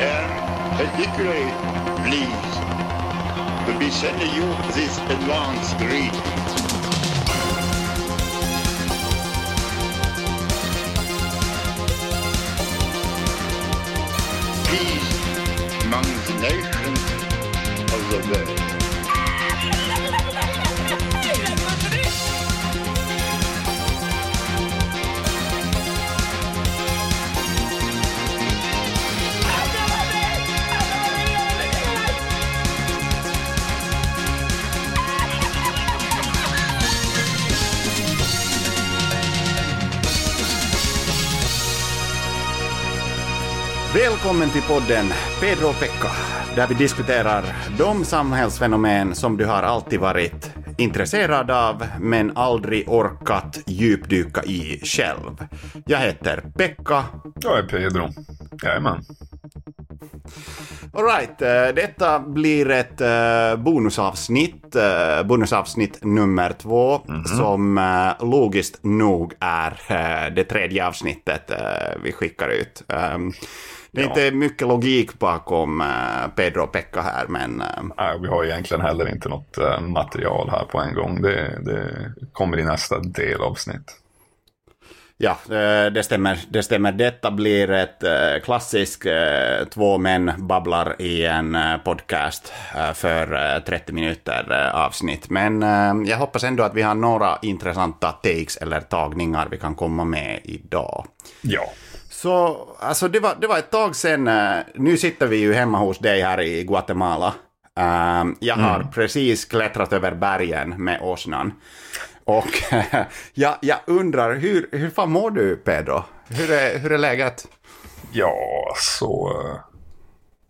am particularly pleased to be sending you this advance greeting. Peace among the nations of the world. Välkommen till podden Pedro och Pekka, där vi diskuterar de samhällsfenomen som du har alltid varit intresserad av, men aldrig orkat djupdyka i själv. Jag heter Pekka. Jag är Pedro. Jajamän. Alright, eh, detta blir ett eh, bonusavsnitt, eh, bonusavsnitt nummer två, som eh, logiskt nog är det tredje avsnittet vi skickar ut. Det är Ja. inte mycket logik bakom eh, Pedro och Pekka här, men eh, Nej, vi har egentligen heller inte något eh, material här på en gång. Det, det kommer i nästa delavsnitt. Ja, det stämmer. Det stämmer. Detta blir ett klassiskt två män babblar i en podcast för eh, 30 minuter avsnitt. Men jag hoppas ändå att vi har några intressanta takes eller tagningar vi kan komma med idag. Ja. Så alltså det var, det var ett tag sedan. eh, Nu sitter vi ju hemma hos dig här i Guatemala. Eh, jag har precis klättrat över bergen med åsnan. Och jag, jag undrar, hur, hur fan mår du Pedro? Hur är, hur är läget? Ja, så eh,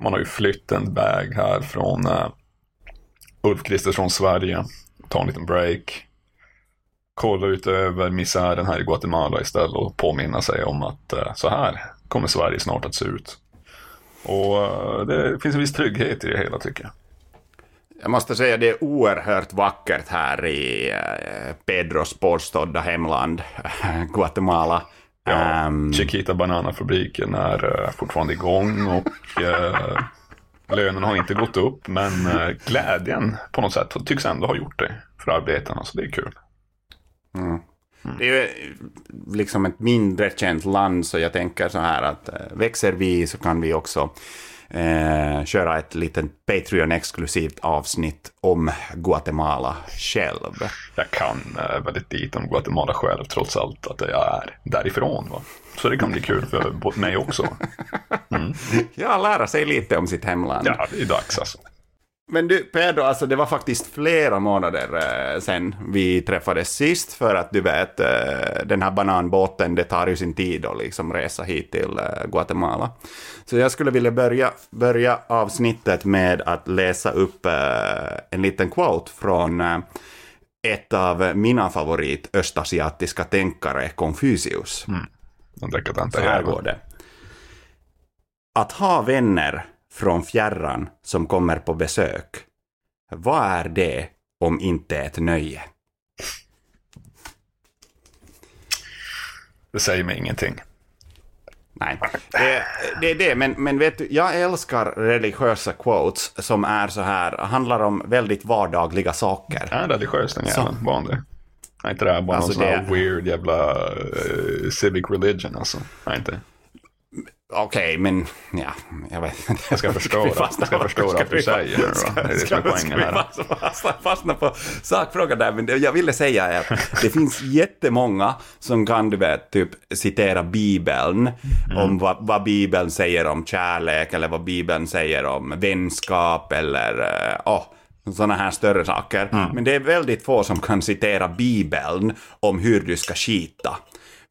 man har ju flytt en väg här från uh, Ulf Kristersson Sverige. Ta en liten break. Kolla ut över misären här i Guatemala istället och påminna sig om att eh, så här kommer Sverige snart att se ut. Och eh, det finns en viss trygghet i det hela tycker jag. Jag måste säga det är oerhört vackert här i eh, Pedros påstådda hemland, Guatemala. Ja, Ehm, Chiquita Banana-fabriken är fortfarande igång och lönen har inte gått upp men glädjen på något sätt tycks ändå ha gjort det för arbetarna så det är kul. Det är ju liksom ett mindre känt land, så jag tänker så här att eh, växer vi så kan vi också eh, köra ett litet Patreon-exklusivt avsnitt om Guatemala själv. Jag kan uh, väldigt lite om Guatemala själv trots allt att jag är därifrån. Va? Så det kan bli kul för mig också. Ja, lära sig lite om sitt hemland. Ja, det är dags alltså. Men du, Pedro, alltså det var faktiskt flera månader eh, sen vi träffades sist, för att du vet, eh, den här bananbåten, det tar ju sin tid att liksom resa hit till eh, Guatemala. Så jag skulle vilja börja, börja avsnittet med att läsa upp eh, en liten quote från eh, ett av mina favorit östasiatiska tänkare, Confucius. Dekadenta Så här går det. Att ha vänner från fjärran som kommer på besök. Vad är det om inte ett nöje? Det säger mig ingenting. Nej, det, det är det. Men, men vet du, jag älskar religiösa quotes som är så här, handlar om väldigt vardagliga saker. Är religiös den jäveln? Var han det? Är inte det här bara Alltså, någon sån här det- weird jävla eh, civic religion alltså? Är inte? Okej, men ja, jag vet inte. Jag ska förstå det. fastna Jag ska förstå ska allt du säger då. ska- Det är det som ska- är poängen ska vi fastna- fastna- på sakfrågan där, men det jag ville säga är att det finns jättemånga som kan, du vet, typ citera Bibeln Mm. om vad, vad Bibeln säger om kärlek eller vad Bibeln säger om vänskap eller eh, oh, sådana här större saker. Mm. Men det är väldigt få som kan citera Bibeln om hur du ska skita.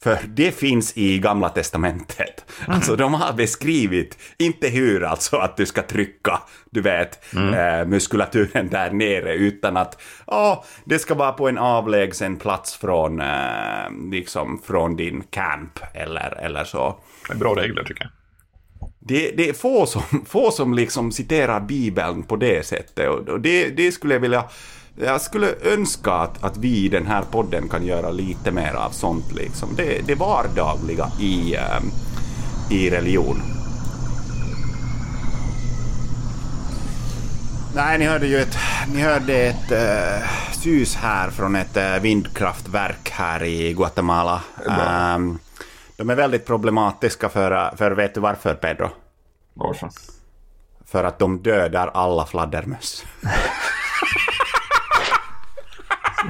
För det finns i Gamla Testamentet. Alltså de har beskrivit, inte hur alltså att du ska trycka, du vet, eh, muskulaturen där nere, utan att ja, det ska vara på en avlägsen plats från, eh, liksom, från din camp eller, eller så. Det är bra regler tycker jag. Det, det är få som, få som liksom citerar Bibeln på det sättet och det, det skulle jag vilja Jag skulle önska att, att vi i den här podden kan göra lite mer av sånt liksom. Det, det vardagliga i, eh, i religion. Nej, ni hörde ju ett, ni hörde ett uh, sus här från ett uh, vindkraftverk här i Guatemala. Um, de är väldigt problematiska för, för, vet du varför Pedro? Varför? För att de dödar alla fladdermöss.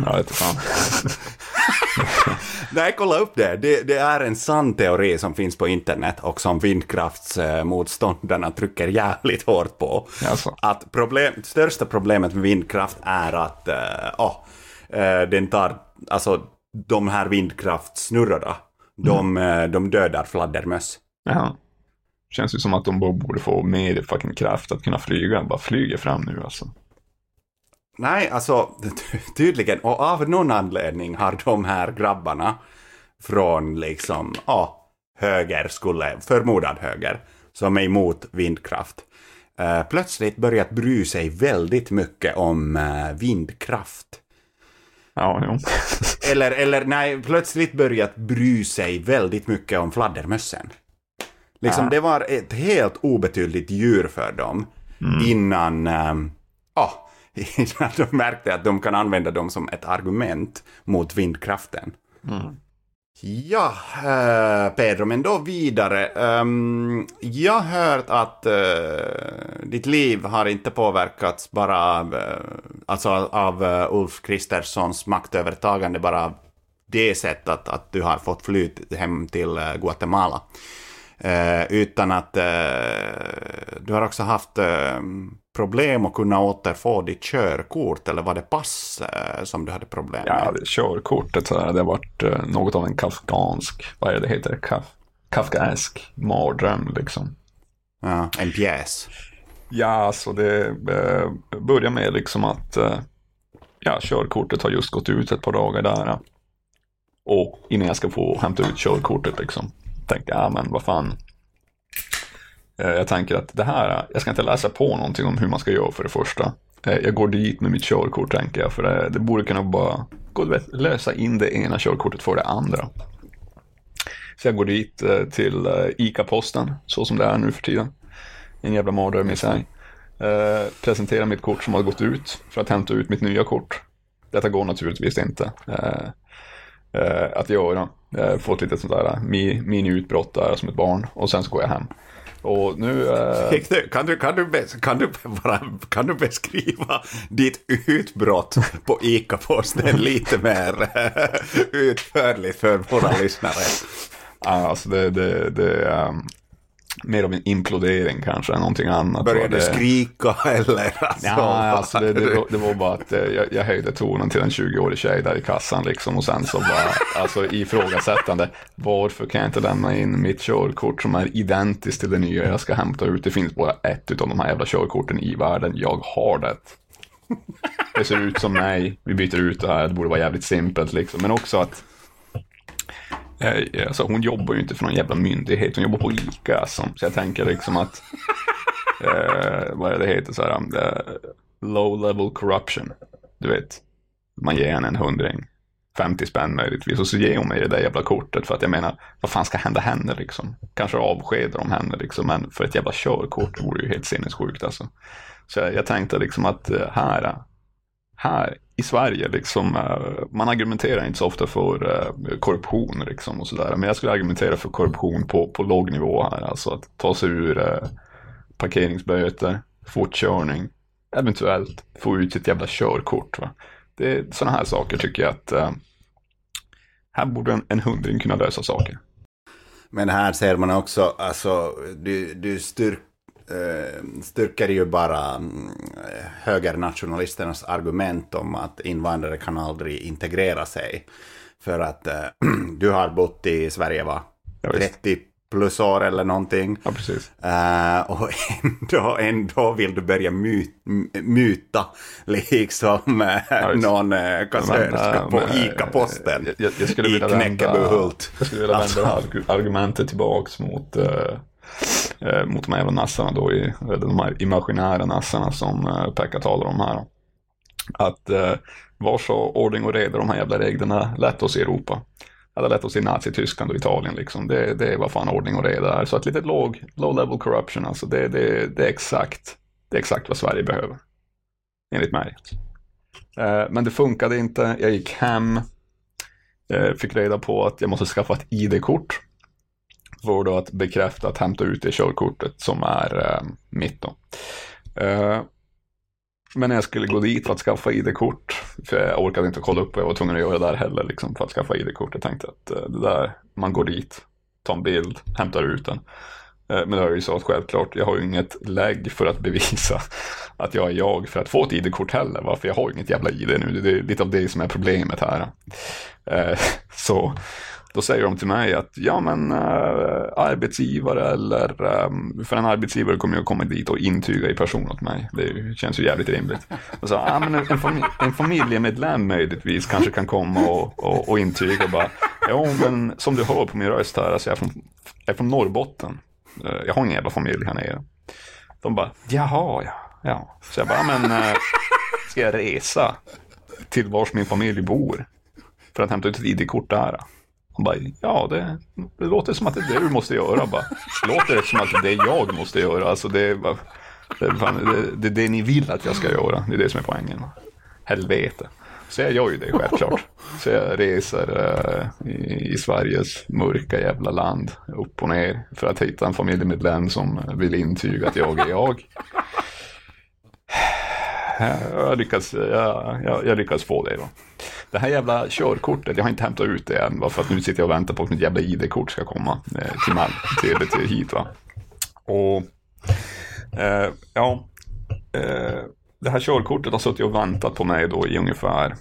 Jag vet fan. Nej, kolla upp det. det. det. är en sann teori som finns på internet och som vindkraftsmotståndarna trycker jävligt hårt på. Alltså. Att problem, största problemet med vindkraft är att uh, uh, den tar, alltså de här vindkraftsnurrorna, de, uh, de dödar fladdermöss. Jaha. Känns ju som att de borde få mer fucking kraft att kunna flyga. Bara flyger fram nu alltså. Nej, alltså tydligen, och av någon anledning har de här grabbarna från liksom, ja, höger skulle, förmodad höger, som är emot vindkraft, uh, plötsligt börjat bry sig väldigt mycket om uh, vindkraft. Ja, jo. eller, eller nej, plötsligt börjat bry sig väldigt mycket om fladdermössen. Liksom, ja. det var ett helt obetydligt djur för dem mm. innan, um, ja, innan de märkte att de kan använda dem som ett argument mot vindkraften. Mm. Ja, äh, Pedro, men då vidare. Um, jag har hört att uh, ditt liv har inte påverkats bara av, uh, alltså av Ulf Kristerssons maktövertagande, bara av det sättet att, att du har fått flyt hem till Guatemala. utan att du har också haft problem att kunna återfå ditt körkort eller var det pass eh, som du hade problem med? Ja, körkortet det har varit eh, något av en kafkansk, vad är det heter, Kaf, kafkaesk mardröm liksom. Ja, en pjäs. Ja, alltså det eh, börjar med liksom att ja, körkortet har just gått ut ett par dagar där. Och innan jag ska få hämta ut körkortet liksom, tänkte jag, ja men vad fan, Eh, Eh, jag tänker att det här, eh, jag ska inte läsa på någonting om hur man ska göra för det första. Eh, jag går dit med mitt körkort tänker jag, för det, det borde kunna bara gå att lösa in det ena körkortet för det andra. Så jag går dit till ICA-posten, så som det är nu för tiden. En jävla mardröm i sig. Presenterar mitt kort som har gått ut för att hämta ut mitt nya kort. Detta går naturligtvis inte att göra. Jag har fått lite sånt där mini-utbrott där som ett barn och sen så går jag hem. Och nu... Eh... Kan, du, kan, du, kan, du bara, kan du beskriva ditt utbrott på ICA-posten lite mer utförligt för våra lyssnare? Alltså det, det, det, um, mer av en implodering kanske än någonting annat. Började du skrika eller? Alltså, ja, alltså det, det, det, var bara att eh, jag, jag höjde tonen till en 20-årig tjej där i kassan liksom och sen så bara, alltså ifrågasättande. Varför kan jag inte lämna in mitt körkort som är identiskt till det nya jag ska hämta ut? Det finns bara ett av de här jävla körkorten i världen. Jag har det. Det ser ut som mig. Vi byter ut det här. Det borde vara jävligt simpelt liksom. Men också att Eh, alltså, hon jobbar ju inte för någon jävla myndighet, hon jobbar på ICA. Alltså. Så jag tänker liksom att, eh, vad är det heter, så här, um, low level corruption. Du vet, man ger henne en hundring, 50 spänn möjligtvis, och så ger hon mig det där jävla kortet för att jag menar, vad fan ska hända henne liksom? Kanske avskedar de henne liksom, men för ett jävla körkort vore ju helt sinnessjukt alltså. Så jag, jag tänkte liksom att eh, här, här i Sverige, liksom, eh, man argumenterar inte så ofta för eh, korruption liksom, och sådär. Men jag skulle argumentera för korruption på, på låg nivå här. Alltså att ta sig ur eh, parkeringsböter, fortkörning, eventuellt få ut sitt jävla körkort. Va? Det är sådana här saker tycker jag att eh, här borde en, en hundring kunna lösa saker. Men här ser man också, alltså, du, du styrk, styrker ju bara mm, högernationalisternas argument om att invandrare kan aldrig integrera sig. För att eh, du har bott i Sverige, va? Ja, 30 plus år eller någonting. Ja, precis. Uh, och ändå, ändå vill du börja muta liksom uh, ja, någon uh, kassörska på ICA-posten i Knäckebyhult. Jag skulle vilja vända alltså. argumentet tillbaks mot eh, mot de här jävla nassarna då, i, eh, de här imaginära nassarna som eh, Pekka talar om här. Att eh, var så ordning och reda de här jävla reglerna lätt oss i Europa. Hade lätt oss i Nazityskland och Italien liksom. Det, det är vad fan ordning och reda är. Så att lite låg, low level corruption alltså. Det, det, det, är exakt, det är exakt vad Sverige behöver. Enligt mig. Eh, men det funkade inte. Jag gick hem. Eh, fick reda på att jag måste skaffa ett ID-kort. För då att bekräfta att hämta ut det körkortet som är eh, mitt då. Eh, men när jag skulle gå dit för att skaffa ID-kort, för jag orkade inte kolla upp vad jag var tvungen att göra där heller liksom, för att skaffa ID-kort. Jag tänkte att eh, det där, man går dit, tar en bild, hämtar ut den. Eh, men det är ju så att självklart, jag har ju inget lägg för att bevisa att jag är jag för att få ett ID-kort heller. varför jag har ju inget jävla ID nu, det är lite av det som är problemet här. Eh, så då säger de till mig att ja men äh, arbetsgivare eller äh, för en arbetsgivare kommer jag komma dit och intyga i person åt mig. Det känns ju jävligt rimligt. Och så, ja, men en, familj, en familjemedlem möjligtvis kanske kan komma och, och, och intyga och bara ja men som du hör på min röst här, alltså jag är från, jag är från Norrbotten. Eh, jag har ingen jävla familj här nere. De bara jaha ja. ja. Så jag bara men äh, ska jag resa till vars min familj bor för att hämta ut ett ID-kort där? Han bara, ja det, det låter som att det är det du måste göra. Bara, låter det som att det är jag måste göra? Alltså det är, bara, det, är fan, det, det, är det ni vill att jag ska göra. Det är det som är poängen. Helvete. Så jag gör ju det självklart. Så jag reser uh, i, i, Sveriges mörka jävla land upp och ner för att hitta en familjemedlem som vill intyga att jag är jag. Jag lyckas, jag, jag, jag lyckas få det Va? Det här jävla körkortet, jag har inte hämtat ut det än, Va? för att nu sitter jag och väntar på att mitt jävla ID-kort ska komma eh, till, Mal till, till hit. Va? Och eh, ja, eh, det här körkortet har suttit och väntat på mig då i ungefär,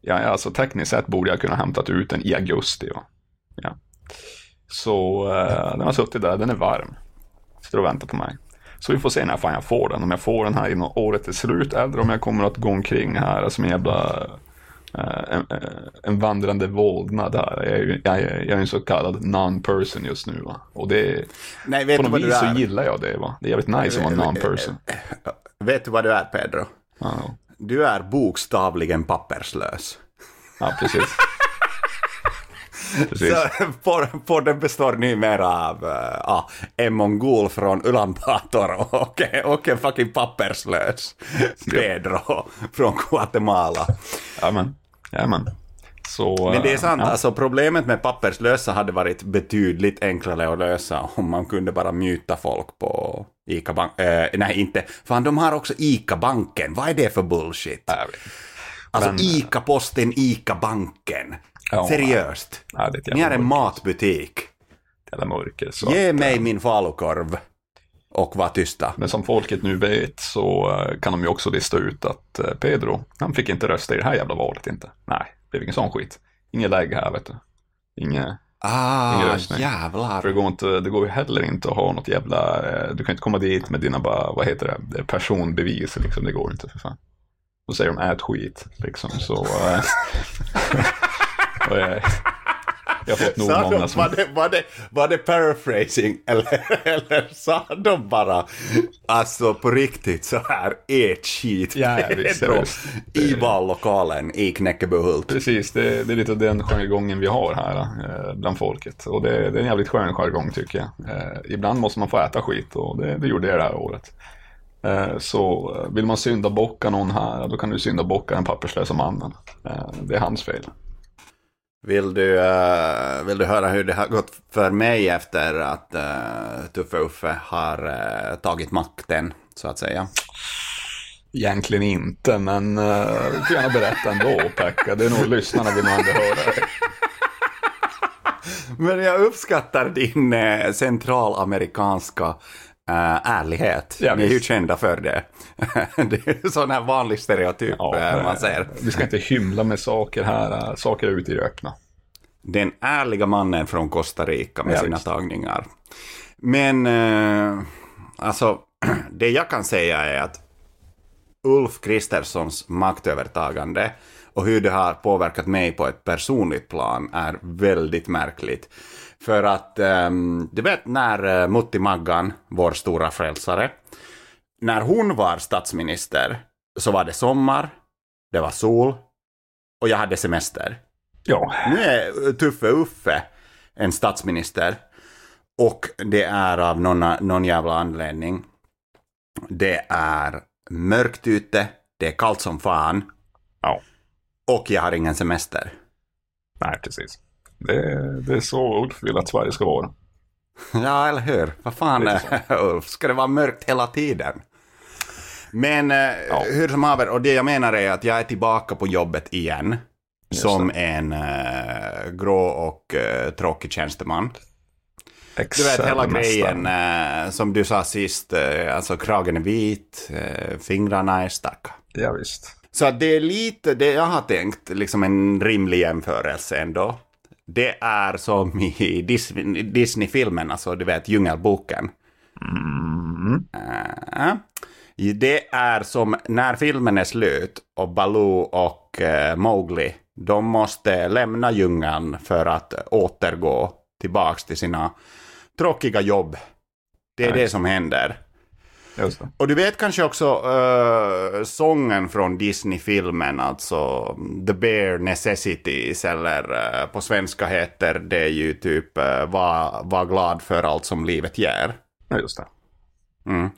ja alltså tekniskt sett borde jag kunna hämtat ut den i augusti. Va? Ja. Så eh, den har suttit där, den är varm. Sitter och väntar på mig. Så vi får se när fan jag får den. Om jag får den här innan året är slut eller om jag kommer att gå omkring här som en jävla Uh, en, en, vandrande vålnad här. Jag är, ju, jag, är, jag är en så kallad non-person just nu. Va? Och det, Nej, vet på något vis så gillar jag det. Va? Det är jävligt nice att vara non-person. Vet du vad du är Pedro? Uh. Du är bokstavligen papperslös. Ja, precis. Så podden består numera av uh, en mongol från Ulan Bator och, och en fucking papperslös Pedro från Guatemala. Jajamän, jajamän. Så, Men det är sant, ja. alltså problemet med papperslösa hade varit betydligt enklare att lösa om man kunde bara muta folk på ICA-banken. Äh, nej, inte. Fan, de har också ICA-banken. Vad är det för bullshit? Alltså. ICA-posten, ICA-banken. Ja, Seriöst. Ja, det är Ni är en matbutik. Jävla mörker. Så Ge att, mig min falukorv. Och var tysta. Men som folket nu vet så eh, kan de ju också lista ut att eh, Pedro, han fick inte rösta i det här jävla valet inte. Nej, det är ingen sån skit. Inget läge här vet du. Inget Ah, ingen röstning. jävlar. För det går, inte, det går ju heller inte att ha något jävla, eh, du kan inte komma dit med dina bara, vad heter det, personbevis liksom, det går inte för fan. Då säger de ät skit liksom, så. Och jag, jag har fått nog sa många de, som... var, det, var, det, var det paraphrasing eller, eller sa de bara alltså på riktigt så här ät skit Ja, i vallokalen i Knäckebyhult? Precis, det, det är lite den jargongen vi har här eh, bland folket. Och det, det är en jävligt skön jargong tycker jag. Eh, ibland måste man få äta skit och det, det gjorde jag det här året. Eh, så eh, vill man synda bocka någon här, då kan du synda bocka den papperslösa mannen. Eh, det är hans fel. Vill du, uh, vill du höra hur det har gått för mig efter att uh, Tuffe Uffe har uh, tagit makten, så att säga? Egentligen inte, men uh, du får gärna berätta ändå, Pekka. Det är nog lyssnarna vill nog ändå höra det. Men jag uppskattar din centralamerikanska uh, ärlighet. Ja, Ni är ju kända för det. det är sån här vanlig stereotyp uh, man ser. Vi ska inte hymla med saker här. uh, Saker är ute i det öppna. Den ärliga mannen från Costa Rica med Ja, sina visst. tagningar. Men eh, alltså, det jag kan säga är att Ulf Kristerssons maktövertagande och hur det har påverkat mig på ett personligt plan är väldigt märkligt. För att, ehm, du vet när eh, Mutti Maggan, vår stora frälsare, när hon var statsminister så var det sommar, det var sol och jag hade semester. Ja, Nu är Tuffe Uffe en statsminister. Och det är av någon, någon jävla anledning. Det är mörkt ute, det är kallt som fan ja. och jag har ingen semester. Nej, precis. Det, det är så Ulf vill att Sverige ska vara. Ja, eller hur? Vad fan, Lite Ulf? Ska det vara mörkt hela tiden? Men eh, Ja. hur som haver, och det jag menar är att jag är tillbaka på jobbet igen. Just som en eh, grå och eh, tråkig tjänsteman. Du vet hela grejen eh, som du sa sist, eh, alltså kragen är vit, eh, fingrarna är starka. Ja, visst. Så det är lite det jag har tänkt, liksom en rimlig jämförelse ändå. Det är som i Dis- Disney-filmen, alltså du vet Djungelboken. Mm. Det är som när filmen är slut och Baloo och eh, Mowgli, de måste lämna djungeln för att återgå tillbaks till sina tråkiga jobb. Det är Ja, det som händer. Och du vet kanske också eh, sången från Disney-filmen, alltså The Bare Necessities, eller eh, på svenska heter det ju typ uh, var, var glad för allt som livet ger. Ja, just det. Mm.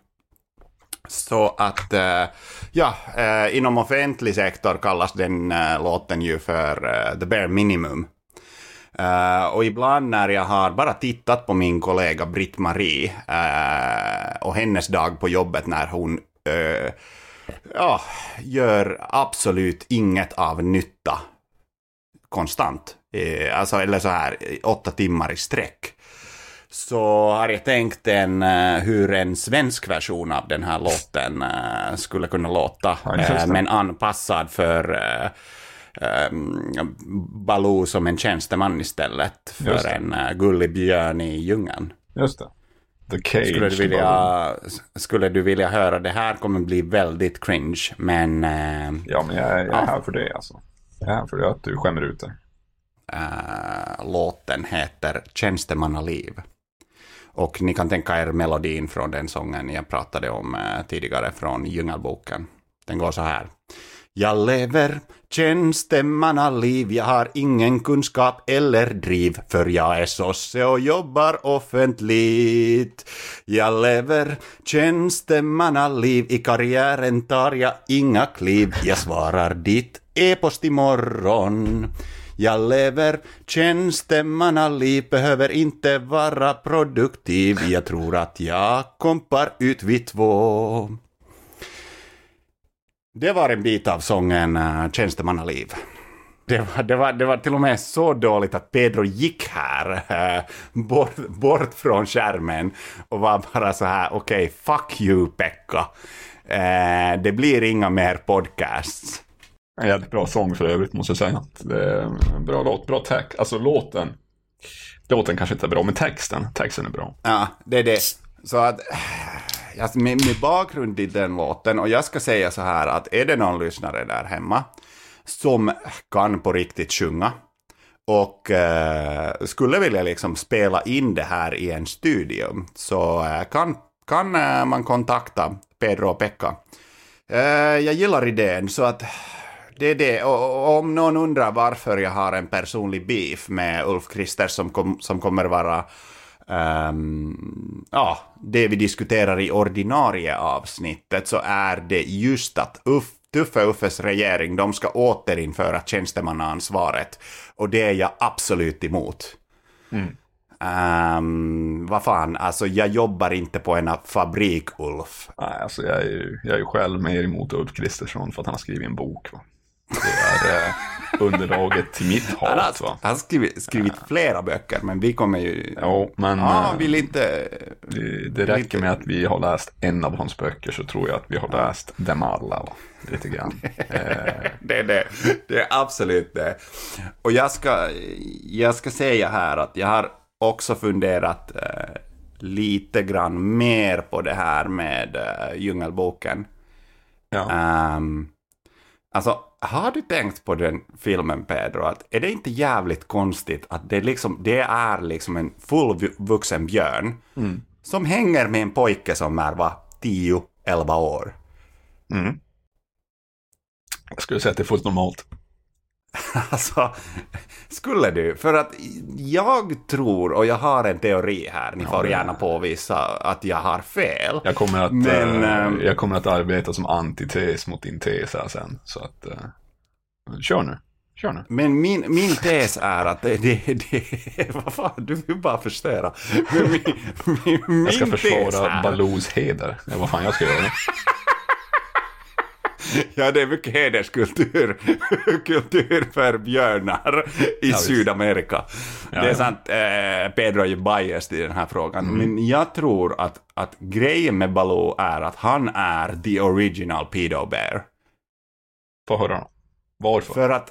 Så att, eh, ja, eh, inom offentlig sektor kallas den eh, låten ju för eh, the bare minimum. Eh, och ibland när jag har bara tittat på min kollega Britt-Marie eh, och hennes dag på jobbet när hon eh, ja, gör absolut inget av nytta konstant. Alltså, eller så här, åtta timmar i sträck så har jag tänkt en, hur en svensk version av den här låten skulle kunna låta. Men anpassad för Baloo som en tjänsteman istället för det. en uh, gullig björn i djungeln. Just det. Skulle du, vilja, skulle du vilja höra, det här kommer bli väldigt cringe, men eh, Ja, men jag, jag är Ja. här för det alltså. Jag är här för det att du skämmer ut dig. eh, låten heter Tjänstemannaliv. Och ni kan tänka er melodin från den sången jag pratade om eh, tidigare från Djungelboken. Den går så här. Jag lever tjänstemannaliv, jag har ingen kunskap eller driv, för jag är sosse och jobbar offentligt. Jag lever tjänstemannaliv, i karriären tar jag inga kliv, jag svarar ditt e-post imorgon. Jag lever tjänstemannaliv, behöver inte vara produktiv. Jag tror att jag kompar ut vid två. Det var en bit av sången uh, Tjänstemannaliv. Det var, det, var, det var till och med så dåligt att Pedro gick här, eh, bort, bort från skärmen och var bara så här, okej, fuck you Pekka. Eh, det blir inga mer podcasts. En jävligt bra sång för övrigt måste jag säga. Det är en bra låt, bra text. Alltså låten. Låten kanske inte är bra, men texten, texten är bra. Ja, det är det. Så att, alltså, med, med bakgrund i den låten, och jag ska säga så här att är det någon lyssnare där hemma som kan på riktigt sjunga och eh, skulle vilja liksom spela in det här i en studio så eh, kan, kan eh, man kontakta Pedro och Pekka. Eh, jag gillar idén så att det är det. Och, om någon undrar varför jag har en personlig beef med Ulf Krister som, kom, som kommer vara ehm, ja, det vi diskuterar i ordinarie avsnittet så är det just att Uff, Tuffe Uffes regering, de ska återinföra tjänstemannaansvaret. Och det är jag absolut emot. Ehm, vad fan, alltså jag jobbar inte på en fabrik, Ulf. Nej, alltså jag är ju, jag är ju själv mer emot Ulf Kristersson för att han har skrivit en bok. Va? Det är eh, underlaget till mitt Han hat. Va? har, han har skrivit, skrivit flera böcker, men vi kommer ju... Jo, men Ja, eh, han vill inte... det, det räcker med att vi har läst en av hans böcker så tror jag att vi har läst dem alla. Va? Lite grann. Det är det. Det är absolut det. Och jag ska, jag ska säga här att jag har också funderat eh, lite grann mer på det här med eh, Djungelboken. ja. Ehm, alltså, har du tänkt på den filmen, Pedro? Att är det inte jävligt konstigt att det, liksom, det är liksom en fullvuxen björn som hänger med en pojke som är va, 10-11 år? Mm. Jag skulle säga att det är fullt normalt. Alltså, skulle du? För att jag tror, och jag har en teori här, ni får det- gärna påvisa att jag har fel. Jag kommer att, Men, ehm, jag kommer att arbeta som antites mot din tes här sen. Så att, eh, kör nu. Kör nu. Men min, min tes är att det, det, det vad fan, du vill bara förstöra. Min, min, min Jag ska försvara Baloos heder. Ja, vad fan jag ska göra. Ja, det är mycket hederskultur kultur för björnar i visst. Sydamerika. Ja, det är ja. sant, eh, Pedro är ju biased i den här frågan. Mm. Men jag tror att, att grejen med Baloo är att han är the original pedo bear. Få höra. Varför? För att,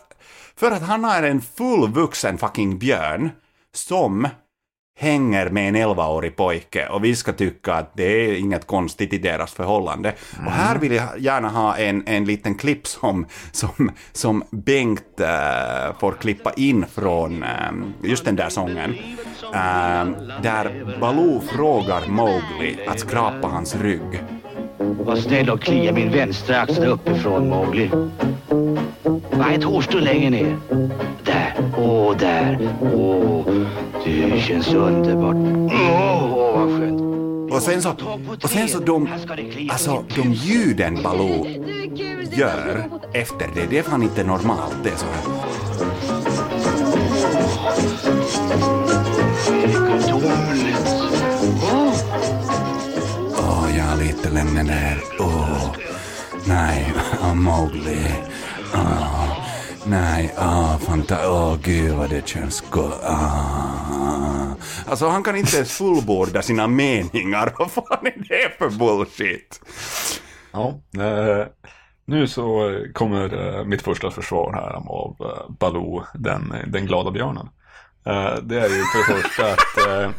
för att han är en fullvuxen fucking björn som hänger med en 11-årig pojke och vi ska tycka att det är inget konstigt i deras förhållande. Och här vill jag gärna ha en, en liten klipp som, som, som Bengt eh, får klippa in från eh, just den där sången. Eh, där Baloo frågar Mowgli att skrapa hans rygg. Var snäll och klia min vänstra axel uppifrån, Mowgli. Nej, ett hårstrå längre ner. Där. Åh, där. Åh, det känns underbart. Åh, åh vad skönt. Och sen så, och sen så de, alltså de ljuden Baloo gör efter det, det är fan inte normalt. Det är så här. Gudomligt. Åh, jag är lite lemmen där. Åh, nej, oh, Mowgli. Åh, nej, åh, fanta, åh, gud vad det känns gott. Åh. Alltså, han kan inte ens fullborda sina meningar. Vad fan är det för bullshit? Ja, eh, nu så kommer eh, mitt första försvar här av eh, Baloo, den, den glada björnen. Eh, det är ju för det första att eh,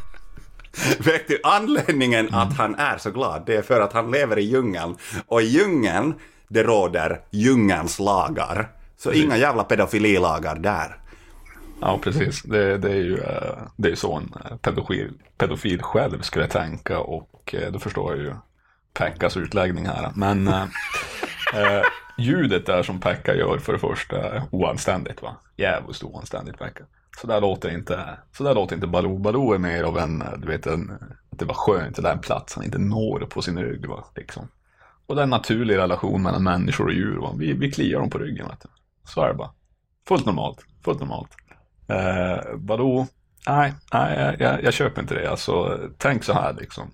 Vet du, anledningen att han är så glad, det är för att han lever i djungeln. Och i djungeln, det råder djungelns lagar. Så inga jävla pedofililagar där. Ja, precis. Det, det är ju eh, det är så en eh, pedofil, pedofil själv skulle tänka och eh, då förstår jag ju Pekkas utläggning här. Men eh, ljudet där som Pekka gör för det första oanständigt va? Jävligt oanständigt Pekka. Så där låter inte, så där låter inte Baloo. Baloo är mer av en, du vet, en, att det var skönt, det där är en plats han inte når på sin rygg va, liksom. Och det är en naturlig relation mellan människor och djur va. Vi, vi kliar dem på ryggen vet du. Så är det bara. Fullt normalt, fullt normalt. Eh, Baloo, nej, nej jag, jag, köper inte det. Alltså, tänk så här liksom.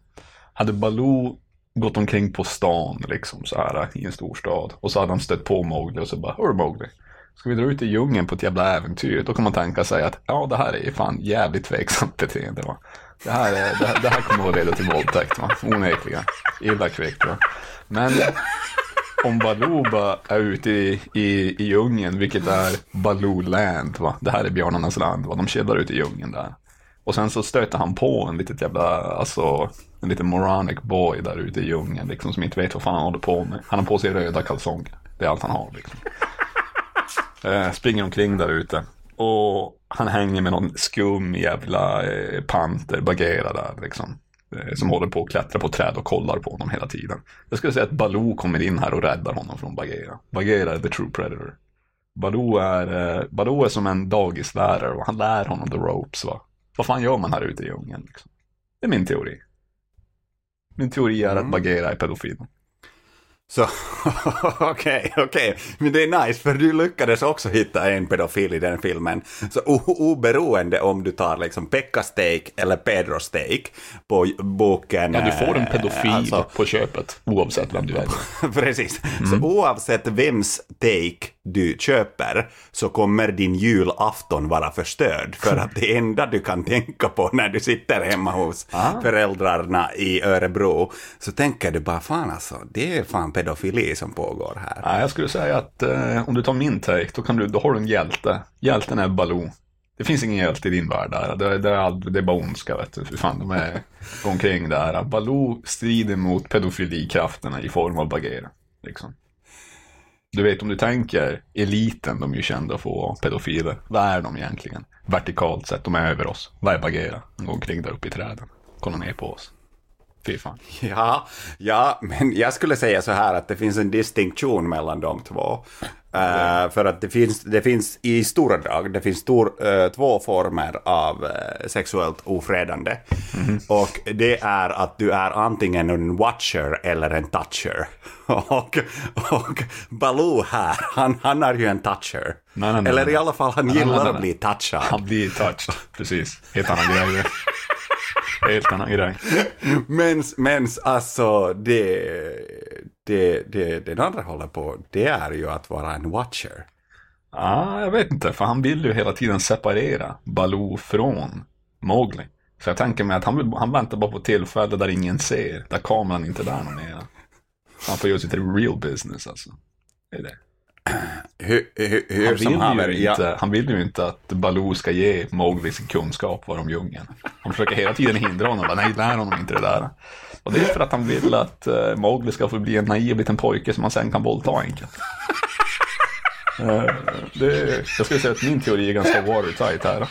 Hade Baloo gått omkring på stan liksom så här i en storstad och så hade han stött på Mowgli och så bara, hör Mowgli, ska vi dra ut i djungeln på ett jävla äventyr? Då kan man tänka sig att ja, det här är fan jävligt tveksamt beteende va. Det här, är, det, det här kommer att leda till våldtäkt va, onekligen. Illa kvickt va. Men om Baloo är ute i, i, i djungeln, vilket är Baloo land, va? det här är björnarnas land, va? de chillar ute i djungeln där. Och sen så stöter han på en litet jävla, alltså, en liten moronic boy där ute i djungeln, liksom, som inte vet vad fan han håller på med. Han har på sig röda kalsonger, det är allt han har liksom. Eh, springer omkring där ute. Och han hänger med någon skum jävla eh, panter, Bagheera där liksom. Eh, som håller på att klättra på träd och kollar på honom hela tiden. Jag skulle säga att Baloo kommer in här och räddar honom från Bagheera. Bagheera är the true predator. Baloo är, eh, Baloo är som en dagislärare och han lär honom the ropes va. Vad fan gör man här ute i djungeln liksom? Det är min teori. Min teori är att Mm. Bagheera är pedofil. Så okej, okej. Men det är nice för du lyckades också hitta en pedofil i den filmen. Så oberoende om du tar liksom Pekka Steak eller Pedro Steak på boken... Ja, du får en eh, pedofil alltså- på köpet oavsett vem du väljer. Precis. Mm. Så oavsett vems take du köper så kommer din julafton vara förstörd. För att det enda du kan tänka på när du sitter hemma hos Ah. föräldrarna i Örebro så tänker du bara fan alltså, det är fan pedofili som pågår här. Nej, jag skulle säga att eh, om du tar min take, då, kan du, då har du en hjälte. Hjälten är Baloo. Det finns ingen hjälte i din värld där. Det, det, är, all- det är bara ondska, vet du. Fy fan, de är omkring där. Baloo strider mot pedofilikrafterna i form av Bagheera. Liksom. Du vet, om du tänker eliten, de är ju kända för att vara pedofiler. Vad är de egentligen? Vertikalt sett, de är över oss. Vad är Bagheera? De går omkring där uppe i träden. Kollar ner på oss. Fy fan. Ja, ja, men jag skulle säga så här att det finns en distinktion mellan de två. Eh, för att det finns, det finns i stora drag, det finns stor, eh, två former av eh, sexuellt ofredande. Och det är att du är antingen en watcher eller en toucher. och, och Baloo här, han, han är ju en toucher. Nej, nej, nej, eller i alla fall, han gillar att bli touchad. Han blir touched, precis. Helt annan grej. det. Helt annan grej. Men, men alltså, det, det, det den andra håller på, det är ju att vara en watcher. Ah, jag vet inte, för han vill ju hela tiden separera Baloo från Mowgli. Så jag tänker mig att han, vill, han väntar bara på tillfälle där ingen ser, där kameran inte är där någon mer. Han får göra sitt real business alltså. Det är det. Hur, hur, hur Han, som vill haver, ju inte, han vill ju inte att Baloo ska ge Mowgli sin kunskap om djungeln. Han försöker hela tiden hindra honom, bara, nej lär honom inte det där. Och det är för att han vill att uh, Mowgli ska få bli en naiv liten pojke som han sen kan våldta enkelt. Eh, det, jag skulle säga att min teori är ganska watertight här.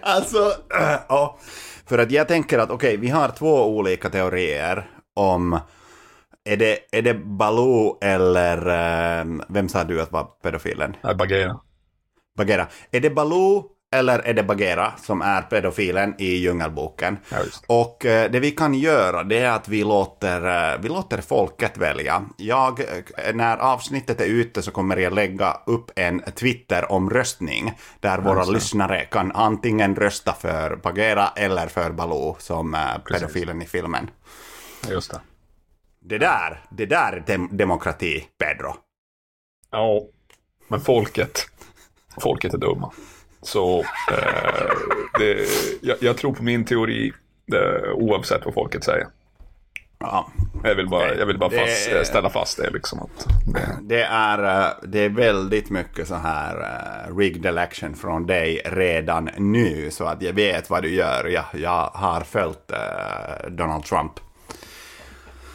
Alltså, äh, ja. För att jag tänker att okej, vi har två olika teorier om är det, är det Baloo eller äh, vem sa du att var pedofilen? Nej, Bagheera. Bagheera. Är det Baloo eller är det Bagheera som är pedofilen i Djungelboken? Ja. Och eh, det vi kan göra det är att vi låter, eh, vi låter folket välja. Jag, eh, när avsnittet är ute så kommer jag lägga upp en Twitter-omröstning där våra det. lyssnare kan antingen rösta för Bagheera eller för Baloo som eh, pedofilen i filmen. Just det. Det där, det där är dem- demokrati, Pedro. Ja, men folket. Folket är dumma. Så eh, det, jag, jag tror på min teori det, oavsett vad folket säger. Ja. Jag vill bara, jag vill bara Det- fast, ställa fast det liksom. Att det, Det är, eh, det är väldigt mycket så här uh, rigged election från dig redan nu. Så att jag vet vad du gör. Jag, jag har följt eh, Donald Trump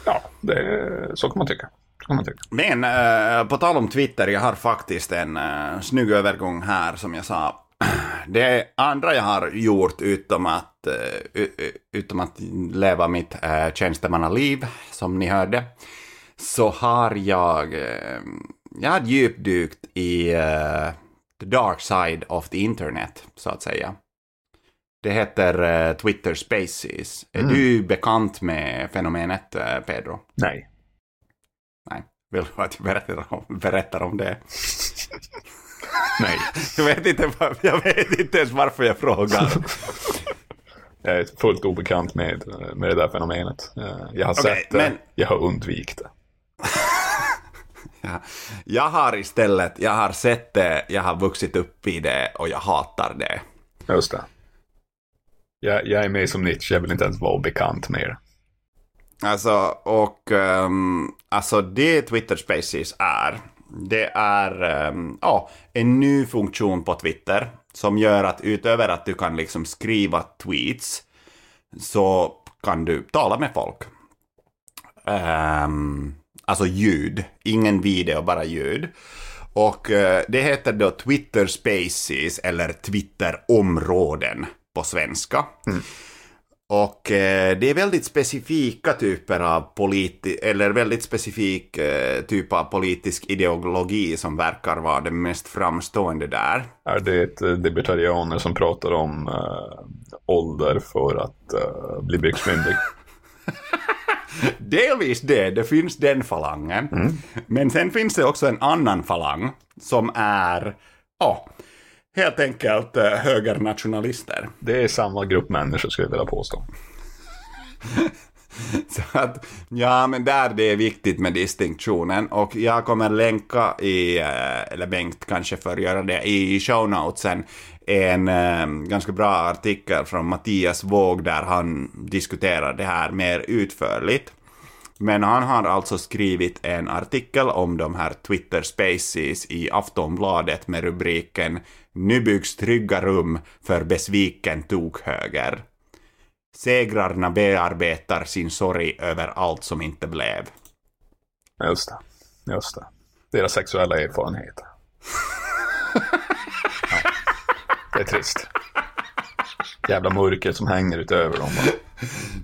ja, det, så kan man tycka. Så kan man tycka. Men eh, på tal om Twitter, jag har faktiskt en eh, snygg övergång här som jag sa. Det andra jag har gjort utom att, eh, utom att leva mitt eh, tjänstemannaliv, som ni hörde, så har jag, eh, jag har djupdykt i eh, the dark side of the internet, så att säga. Det heter eh, Twitter Spaces. Är du bekant med fenomenet, eh, Pedro? Nej. Nej. Vill du att jag berättar om, berättar om det? Nej. Jag vet, inte, jag vet inte ens varför jag frågar. Jag är fullt obekant med, med det där fenomenet. Eh, Jag har Okej, sett det, men- jag har undvikit det. Ja. Jag har istället, jag har sett det, jag har vuxit upp i det och jag hatar det. Just det. Jag, jag är med som Nietzsche, jag vill inte ens vara bekant med er. Alltså, och um, alltså det Twitter Spaces är, det är um, ja, en ny funktion på Twitter som gör att utöver att du kan liksom skriva tweets så kan du tala med folk. Um, alltså ljud, ingen video, bara ljud. Och uh, det heter då Twitter Spaces eller Twitter-områden på svenska. Och eh, det är väldigt specifika typer av politi- eller väldigt specifik eh, typ av politisk ideologi som verkar vara det mest framstående där. Är det eh, libertarianer som pratar om eh, ålder för att eh, bli byxmyndig? Delvis det, det finns den falangen. Men sen finns det också en annan falang som är, ja, helt enkelt eh, högernationalister. Det är samma grupp människor skulle jag vilja påstå. Så att, ja, men där det är viktigt med distinktionen. Och jag kommer länka i, eh, eller Bengt kanske för att göra det, i shownotesen en eh, ganska bra artikel från Mattias Våg där han diskuterar det här mer utförligt. Men han har alltså skrivit en artikel om de här Twitter Spaces i Aftonbladet med rubriken “Nu byggs trygga rum för besviken tokhöger”. Segrarna bearbetar sin sorg över allt som inte blev. Just det. Just det. Deras sexuella erfarenheter. ja. Det är trist. Jävla mörker som hänger utöver dem.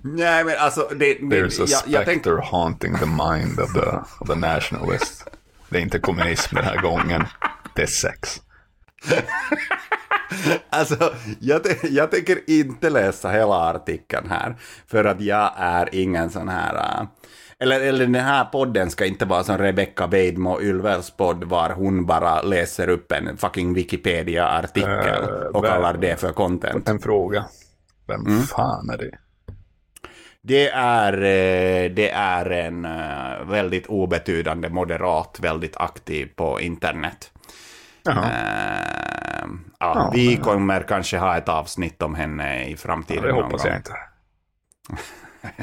Nej men alltså, det, det, There's a jag, jag tänkte... specter haunting the mind of the, of the nationalist. Det är inte kommunism den här gången. Det är sex. Alltså, jag, jag tänker inte läsa hela artikeln här, för att jag är ingen sån här... Uh, eller, eller den här podden ska inte vara som Rebecca Weidmo Ylvels podd, var hon bara läser upp en fucking Wikipedia-artikel Uh, och vem- kallar det för content. En fråga. Vem Mm. fan är det? Det är, eh, det är en väldigt obetydande moderat, väldigt aktiv på internet. Jaha. Eh, ja, Ja, vi men- kommer kanske ha ett avsnitt om henne i Ja, framtiden. det någon hoppas jag inte.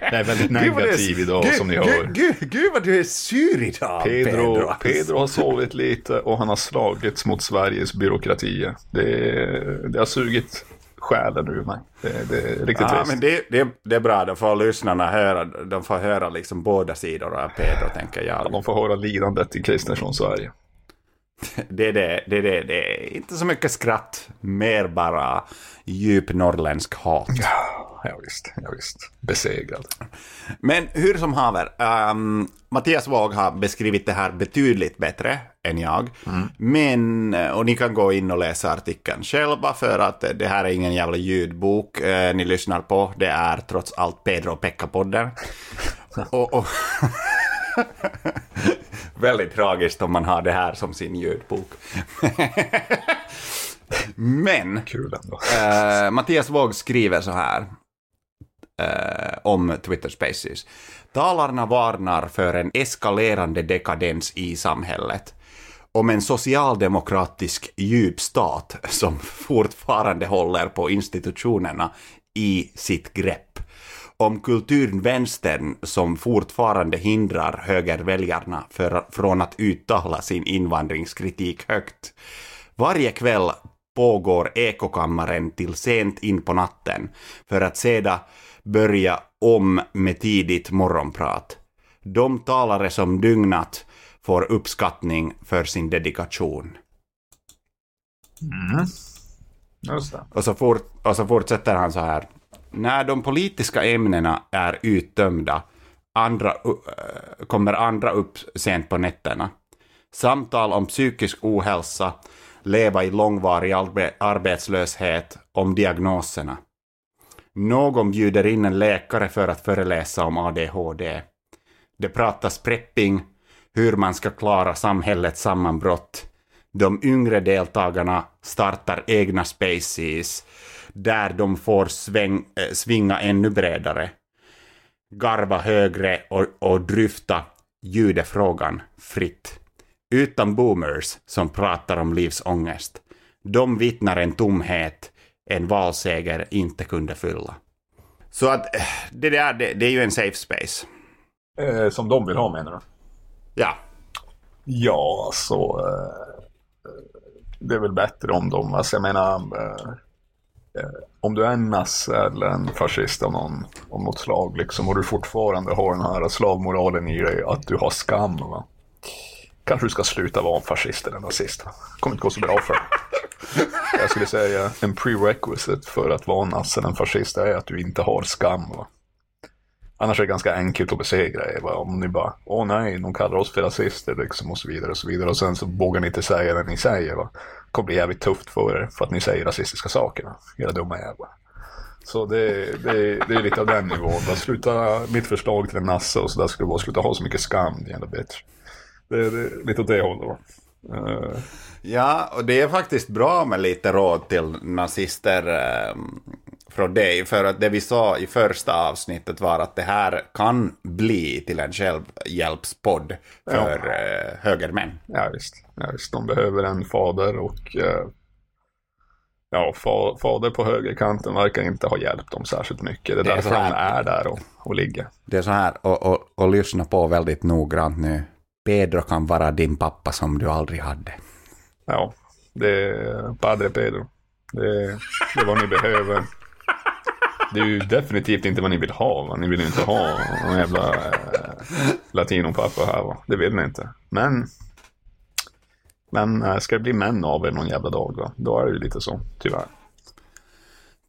Jag är väldigt negativ idag gud, som ni hör. Gud, gud vad du är sur idag, Pedro. Pedro, Pedro har sovit lite och han har slagits mot Sveriges byråkrati. Det, det har sugit själen ur mig. Det, det är riktigt Ja, trist. men det, det, det är bra, då får lyssnarna höra, de får höra liksom båda sidor av Pedro, tänker jag. De får höra lidandet i Kristersson Sverige. Det är det, det, det, det inte så mycket skratt, mer bara djup norrländsk hat. Ja, visst, ja, visst. Besegrad. Men hur som haver, ehm, Mattias Våg har beskrivit det här betydligt bättre än jag. Men, eh, och ni kan gå in och läsa artikeln själva för att det här är ingen jävla ljudbok eh, ni lyssnar på. Det är trots allt Pedro och Pekka-podden. och, och Väldigt tragiskt om man har det här som sin ljudbok. Men Kul ändå. Eh, Mattias Våg skriver så här eh, om Twitter Spaces. Talarna varnar för en eskalerande dekadens i samhället. Om en socialdemokratisk djupstat som fortfarande håller på institutionerna i sitt grepp. Om kulturvänstern som fortfarande hindrar högerväljarna för, från att uttala sin invandringskritik högt. Varje kväll pågår ekokammaren till sent in på natten för att sedan börja om med tidigt morgonprat. De talare som dygnat får uppskattning för sin dedikation. Det. Och så, fort, och så fortsätter han så här. När de politiska ämnena är uttömda andra, uh, kommer andra upp sent på nätterna. Samtal om psykisk ohälsa, leva i långvarig arbe- arbetslöshet, om diagnoserna. Någon bjuder in en läkare för att föreläsa om ADHD. Det pratas prepping, hur man ska klara samhällets sammanbrott. De yngre deltagarna startar egna spaces där de får sväng, äh, svinga ännu bredare. Garva högre och, och dryfta judefrågan fritt. Utan boomers som pratar om livsångest. De vittnar en tomhet en valseger inte kunde fylla. Så att eh, det där, det, det är ju en safe space. Eh, som de vill ha menar du? Ja, Ja, så eh, det är väl bättre om de, alltså jag menar, eh, Eh, om du är en nasse eller en fascist av någon, av något slag liksom, och du fortfarande har den här slavmoralen i dig, att du har skam, va? kanske du ska sluta vara en fascist eller en nazist. Det kommer inte gå så bra för dig. Jag skulle säga en prerequisite för att vara en nasse eller en fascist är att du inte har skam. Va? Annars är det ganska enkelt att besegra er. Om ni bara, åh nej, de kallar oss för rasister liksom och så vidare och så vidare. Och sen så vågar ni inte säga det ni säger. Va? Det kommer bli jävligt tufft för er för att ni säger rasistiska saker. Era dumma jävlar. Så det, det, det är lite av den nivån. Va? Sluta, mitt förslag till en nasse och så där skulle vara sluta ha så mycket skam, det är ändå bättre. Det, det är lite åt det hållet. Va? Uh. Ja, och det är faktiskt bra med lite råd till nazister ehm, från dig. För att det vi sa i första avsnittet var att det här kan bli till en självhjälpspodd för eh, högermän. Ja visst. ja visst, de behöver en fader och eh, ja, fa, fader på högerkanten verkar inte ha hjälpt dem särskilt mycket. Det är, Det är därför han är där och, och ligger. Det är så här, och, och, och lyssna på väldigt noggrant nu. Pedro kan vara din pappa som du aldrig hade. Ja, det är Padre Pedro. Det, det är vad ni behöver. Det är ju definitivt inte vad ni vill ha. Va? Ni vill ju inte ha någon jävla eh, latinopappa här. Va? Det vill ni inte. Men, men eh, ska det bli män av er någon jävla dag, va? då är det ju lite så, tyvärr.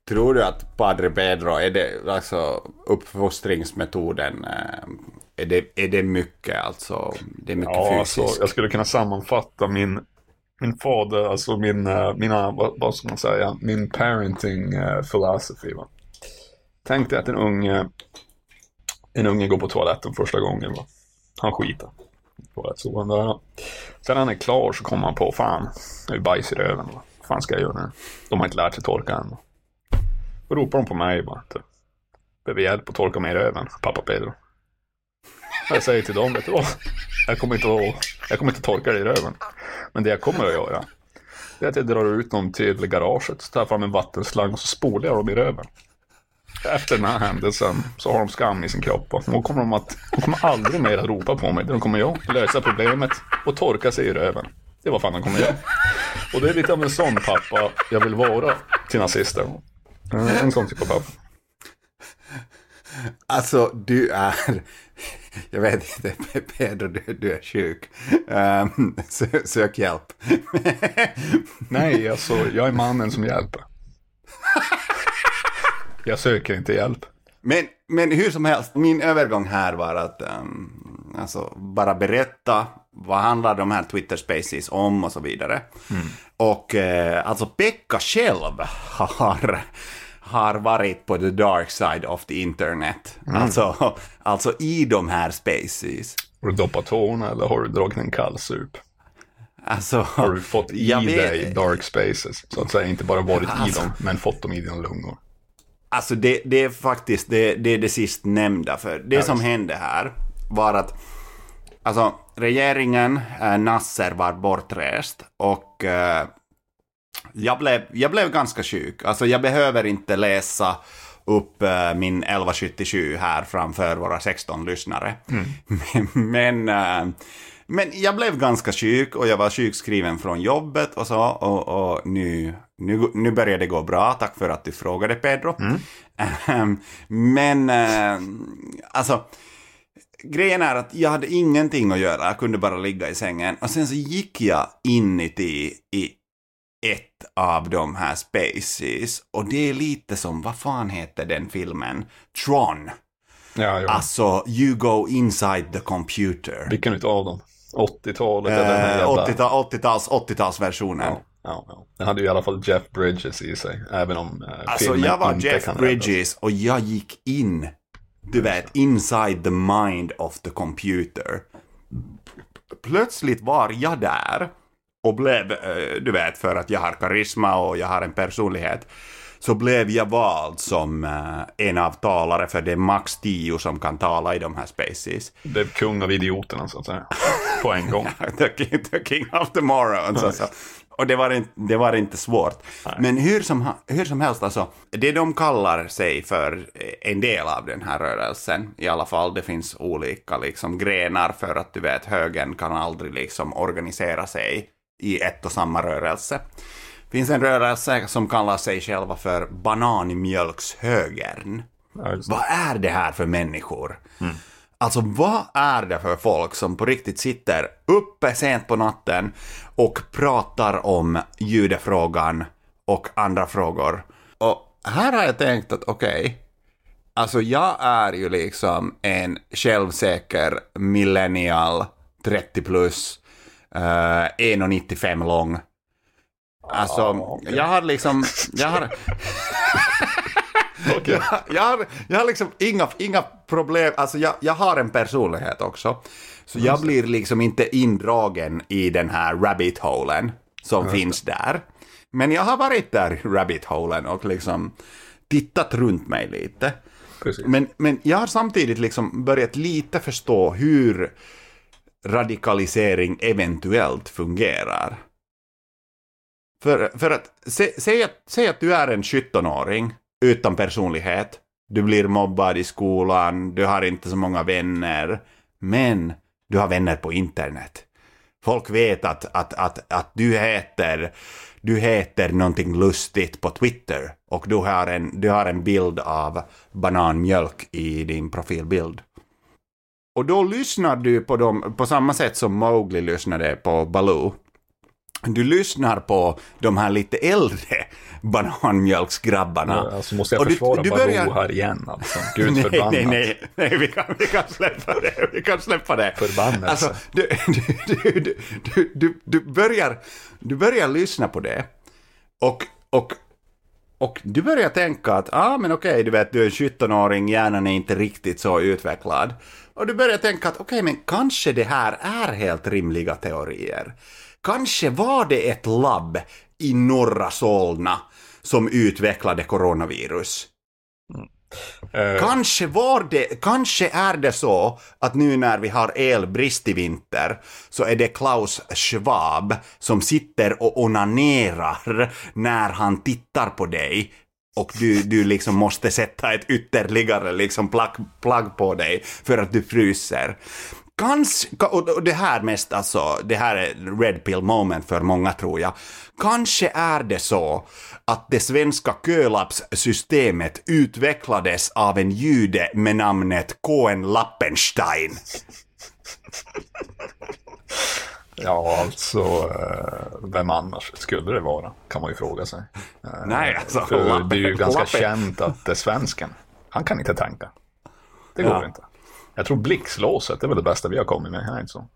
Tror du att Padre Pedro är det alltså uppfostringsmetoden eh, är det, är det mycket alltså? Det är mycket Ja, fysiskt? alltså, jag skulle kunna sammanfatta min, min fader, alltså min, mina, vad, vad ska man säga, min parenting philosophy. Va? Tänk dig att en unge, en unge går på toaletten första gången. Va? Han skiter. Toalettsoan där. Sen när han är klar så kommer han på, fan, det är bajs i röven. Va? Vad fan ska jag göra nu? De har inte lärt sig torka än. Va? Då ropar de på mig bara. Typ. Behöver hjälp att torka mig i röven, pappa Pedro. Jag säger till dem, vet du? Jag kommer inte att, jag kommer inte att torka dig i röven. Men det jag kommer att göra, det är att jag drar ut dem till garaget, tar fram en vattenslang och så spolar jag dem i röven. Efter den här händelsen så har de skam i sin kropp och då kommer de att, de kommer aldrig mer att ropa på mig. De kommer jag lösa problemet och torka sig i röven. Det vad fan de kommer göra. Och det är lite av en sån pappa jag vill vara till nazister. Eh, En sån typ av pappa. Alltså, du är... Jag vet inte, Pedro, du, du är sjuk. Um, sö, sök hjälp. Nej, alltså jag är mannen som hjälper. Jag söker inte hjälp. Men, men hur som helst, min övergång här var att um, alltså, bara berätta vad handlar de här Twitter Spaces om och så vidare. Och eh, alltså Pekka själv har, har varit på the dark side of the internet. Alltså, alltså i de här Spaces. Har du doppat tårna eller har du dragit en kallsup? Alltså, Har du fått i jag vet- dig dark spaces? Så att säga inte bara varit Alltså- i dem, men fått dem i dina lungor. Alltså det, det är faktiskt det, det, är det sist nämnda. För det som hände här var att alltså, regeringen, eh, Nasser var bortrest och eh, jag, blev, jag blev ganska sjuk. Alltså jag behöver inte läsa upp eh, min 1177 här framför våra 16 lyssnare. Men, men, eh, men jag blev ganska sjuk och jag var sjukskriven från jobbet och så. Och, och nu, nu, nu börjar det gå bra. Tack för att du frågade Pedro. Ehm, men eh, alltså grejen är att jag hade ingenting att göra, jag kunde bara ligga i sängen. Och sen så gick jag inuti i ett av de här spaces. Och det är lite som, vad fan heter den filmen? Tron. Ja, ja. Alltså, you go inside the computer. Vilken utav dem? 80-talet eller den här Eh, jävla... 80-tal- 80-tals, 80-talsversionen. Ja, ja, ja. Den hade ju i alla fall Jeff Bridges i sig, även om eh, Alltså jag var Jeff. Bridges och jag gick in, du vet, inside the mind of the computer. Plötsligt var jag där och blev, eh, du vet, för att jag har karisma och jag har en personlighet, så blev jag vald som eh, en av talare, för det är max tio som kan tala i de här spaces. Det är kung av idioterna så att säga. På en gång. the, king, the king of the morons. Alltså. Och det var, inte, det var inte svårt. Men hur som, hur som helst, alltså, det de kallar sig för en del av den här rörelsen, i alla fall, det finns olika liksom, grenar för att du vet, högern kan aldrig liksom organisera sig i ett och samma rörelse. Det finns en rörelse som kallar sig själva för bananmjölkshögern. Ja. Vad är det här för människor? Alltså vad är det för folk som på riktigt sitter uppe sent på natten och pratar om judefrågan och andra frågor? Och här har jag tänkt att okej, alltså jag är ju liksom en självsäker millennial, 30 plus, uh, 1,95 lång. Alltså, jag har liksom, jag har... Okej. jag, jag, har, jag har liksom inga, inga problem, alltså jag, jag har en personlighet också. Så jag blir liksom inte indragen i den här rabbit holen som finns där. Men jag har varit där i rabbit holen och liksom tittat runt mig lite. Precis. Men, men jag har samtidigt liksom börjat lite förstå hur radikalisering eventuellt fungerar. För, för att, sä, säg, att, säg att du är en 17-åring utan personlighet. Du blir mobbad i skolan, du har inte så många vänner. Men du har vänner på internet. Folk vet att, att, att, att du heter du heter någonting lustigt på Twitter och du har en, du har en bild av bananmjölk i din profilbild. Och då lyssnar du på dem på samma sätt som Mowgli lyssnade på Baloo du lyssnar på de här lite äldre bananmjölksgrabbarna. Ja, alltså måste jag du- försvara du Baloo börjar- här igen alltså. Gud nej, förbannat. nej, nej, nej, vi kan, vi kan släppa det. Vi kan släppa det. Förbannelse. Alltså, du, du, du, du, du, du, börjar, du börjar lyssna på det och, och, och du börjar tänka att ah, men okej, du vet, du är en 17-åring, hjärnan är inte riktigt så utvecklad. Och du börjar tänka att okej, men kanske det här är helt rimliga teorier. Kanske var det ett labb i norra Solna som utvecklade coronavirus. Eh, Kanske var det, kanske är det så att nu när vi har elbrist i vinter så är det Klaus Schwab som sitter och onanerar när han tittar på dig och du, du liksom måste sätta ett ytterligare liksom plagg, plagg på dig för att du fryser. Kanske, och det här mest alltså, det här är red pill moment för många tror jag. Kanske är det så att det svenska kölappssystemet utvecklades av en jude med namnet Cohen Lappenstein. Ja, alltså, eh, vem annars skulle det vara? Kan man ju fråga sig. Eh, Nej, alltså, För det är ju ganska känt att det är svensken. Han kan inte tänka. Det går Ja. inte. Jag tror blixtlåset är väl det bästa vi har kommit med, är det inte så?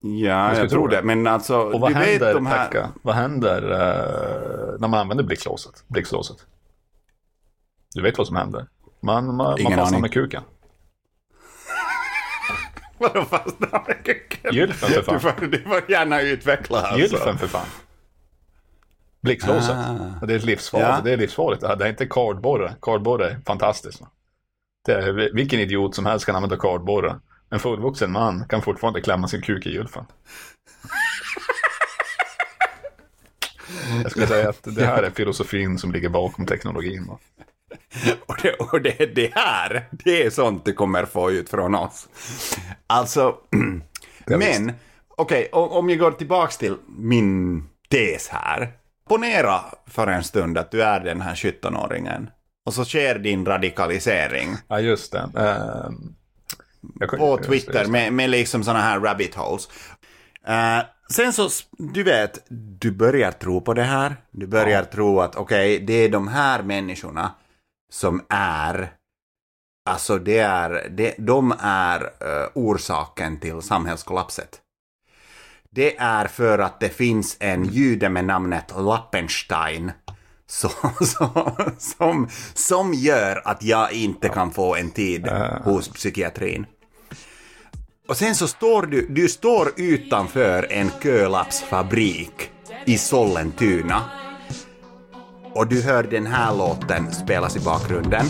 Ja, jag tro tror det. det. Men alltså, Och vad du vet händer, de här... Pekka, vad händer eh, när man använder blixtlåset? blixtlåset? Du vet vad som händer? Man, man, man Ingen fastnar aning. med kuken. Vadå fastnar med kuken? Gylfen för fan. Du får, du får gärna utveckla alltså. Gylfen för fan. Blixtlåset. Ah. Det är livsfarligt. Ja. Det är livsfarligt. Här det är inte kardborre. Kardborre är fantastiskt. Är, vilken idiot som helst kan använda kardborre. En fullvuxen man kan fortfarande klämma sin kuk i gylfen. Jag skulle säga att det här är filosofin som ligger bakom teknologin. va? Och det, och det, det här, det är sånt du kommer få ut från oss. Alltså, men, okej, o- om jag går tillbaks till min tes här. Ponera för en stund att du är den här 17-åringen. Och så sker din radikalisering Ja, just det. Ehm, jag på just det, Twitter just det. med, med liksom såna här rabbit holes. Eh, sen så, du vet, du börjar tro på det här. Du börjar tro att okej, det är de här människorna som är, alltså det är, det, de är eh, orsaken till samhällskollapset. Det är för att det finns en jude med namnet Lappenstein så, så, som, som gör att jag inte kan få en tid hos psykiatrin. Och sen så står du, du står utanför en kölappsfabrik i Sollentuna. Och du hör den här låten spelas i bakgrunden.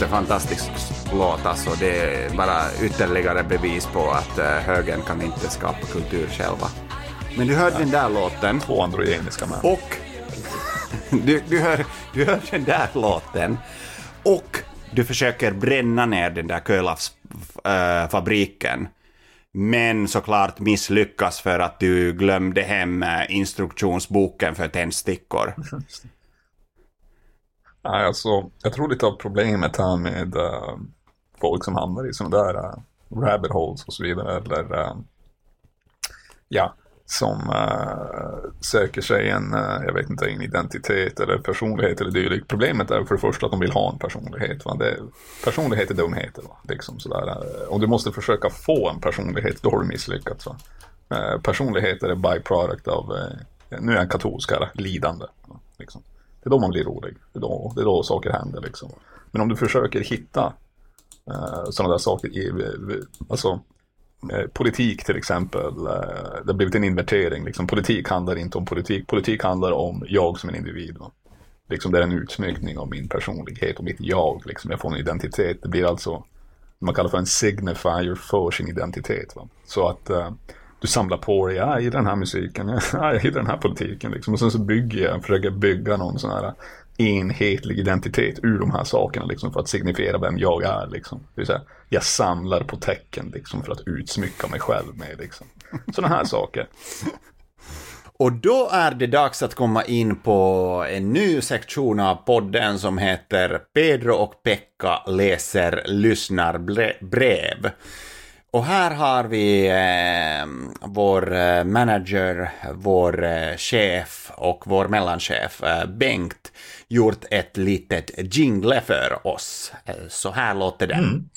Bed. Just en fantastisk låt alltså. Det är bara ytterligare bevis på att uh, högern kan inte skapa kultur själva. Men du hör den där låten. Två androgeniska män. Och du, du, hör, du hör den där låten och du försöker bränna ner den där kölappsfabriken. Men såklart misslyckas för att du glömde hem eh, instruktionsboken för tändstickor. Nej, alltså, jag tror lite av problemet här med eh, folk som hamnar i sådana där uh, rabbit holes och så vidare. Eller eh, ja, som uh, söker sig en, uh, jag vet inte, en identitet eller personlighet eller dylikt. Problemet är för det första att de vill ha en personlighet. Va? Det, personlighet är dumheter. Va? Liksom sådär. Om du måste försöka få en personlighet, då har du misslyckats. Va? Uh, personligheter är byproduct av, nu är jag katolsk här, lidande. Va? Liksom. Det är då man blir rolig. Det är då, det är då saker händer. Liksom. Men om du försöker hitta eh, sådana där saker i, alltså eh, politik till exempel, eh, det har blivit en invertering. Liksom. Politik handlar inte om politik, politik handlar om jag som en individ. Va? Liksom, det är en utsmyckning av min personlighet och mitt jag. Liksom. Jag får en identitet. Det blir alltså man kallar för en signifier för sin identitet. Va? Så att eh, du samlar på dig, ja, i den här musiken, ja, i den här politiken. Liksom. Och sen så bygger jag, försöker bygga någon sån här enhetlig identitet ur de här sakerna liksom, för att signifiera vem jag är. Liksom. Det vill säga, jag samlar på tecken liksom, för att utsmycka mig själv med. Liksom. Sådana här saker. Och då är det dags att komma in på en ny sektion av podden som heter Pedro och Pekka läser lyssnarbrev. Och här har vi eh, vår manager, vår eh, chef och vår mellanchef eh, Bengt gjort ett litet jingle för oss. Eh, Så här låter den.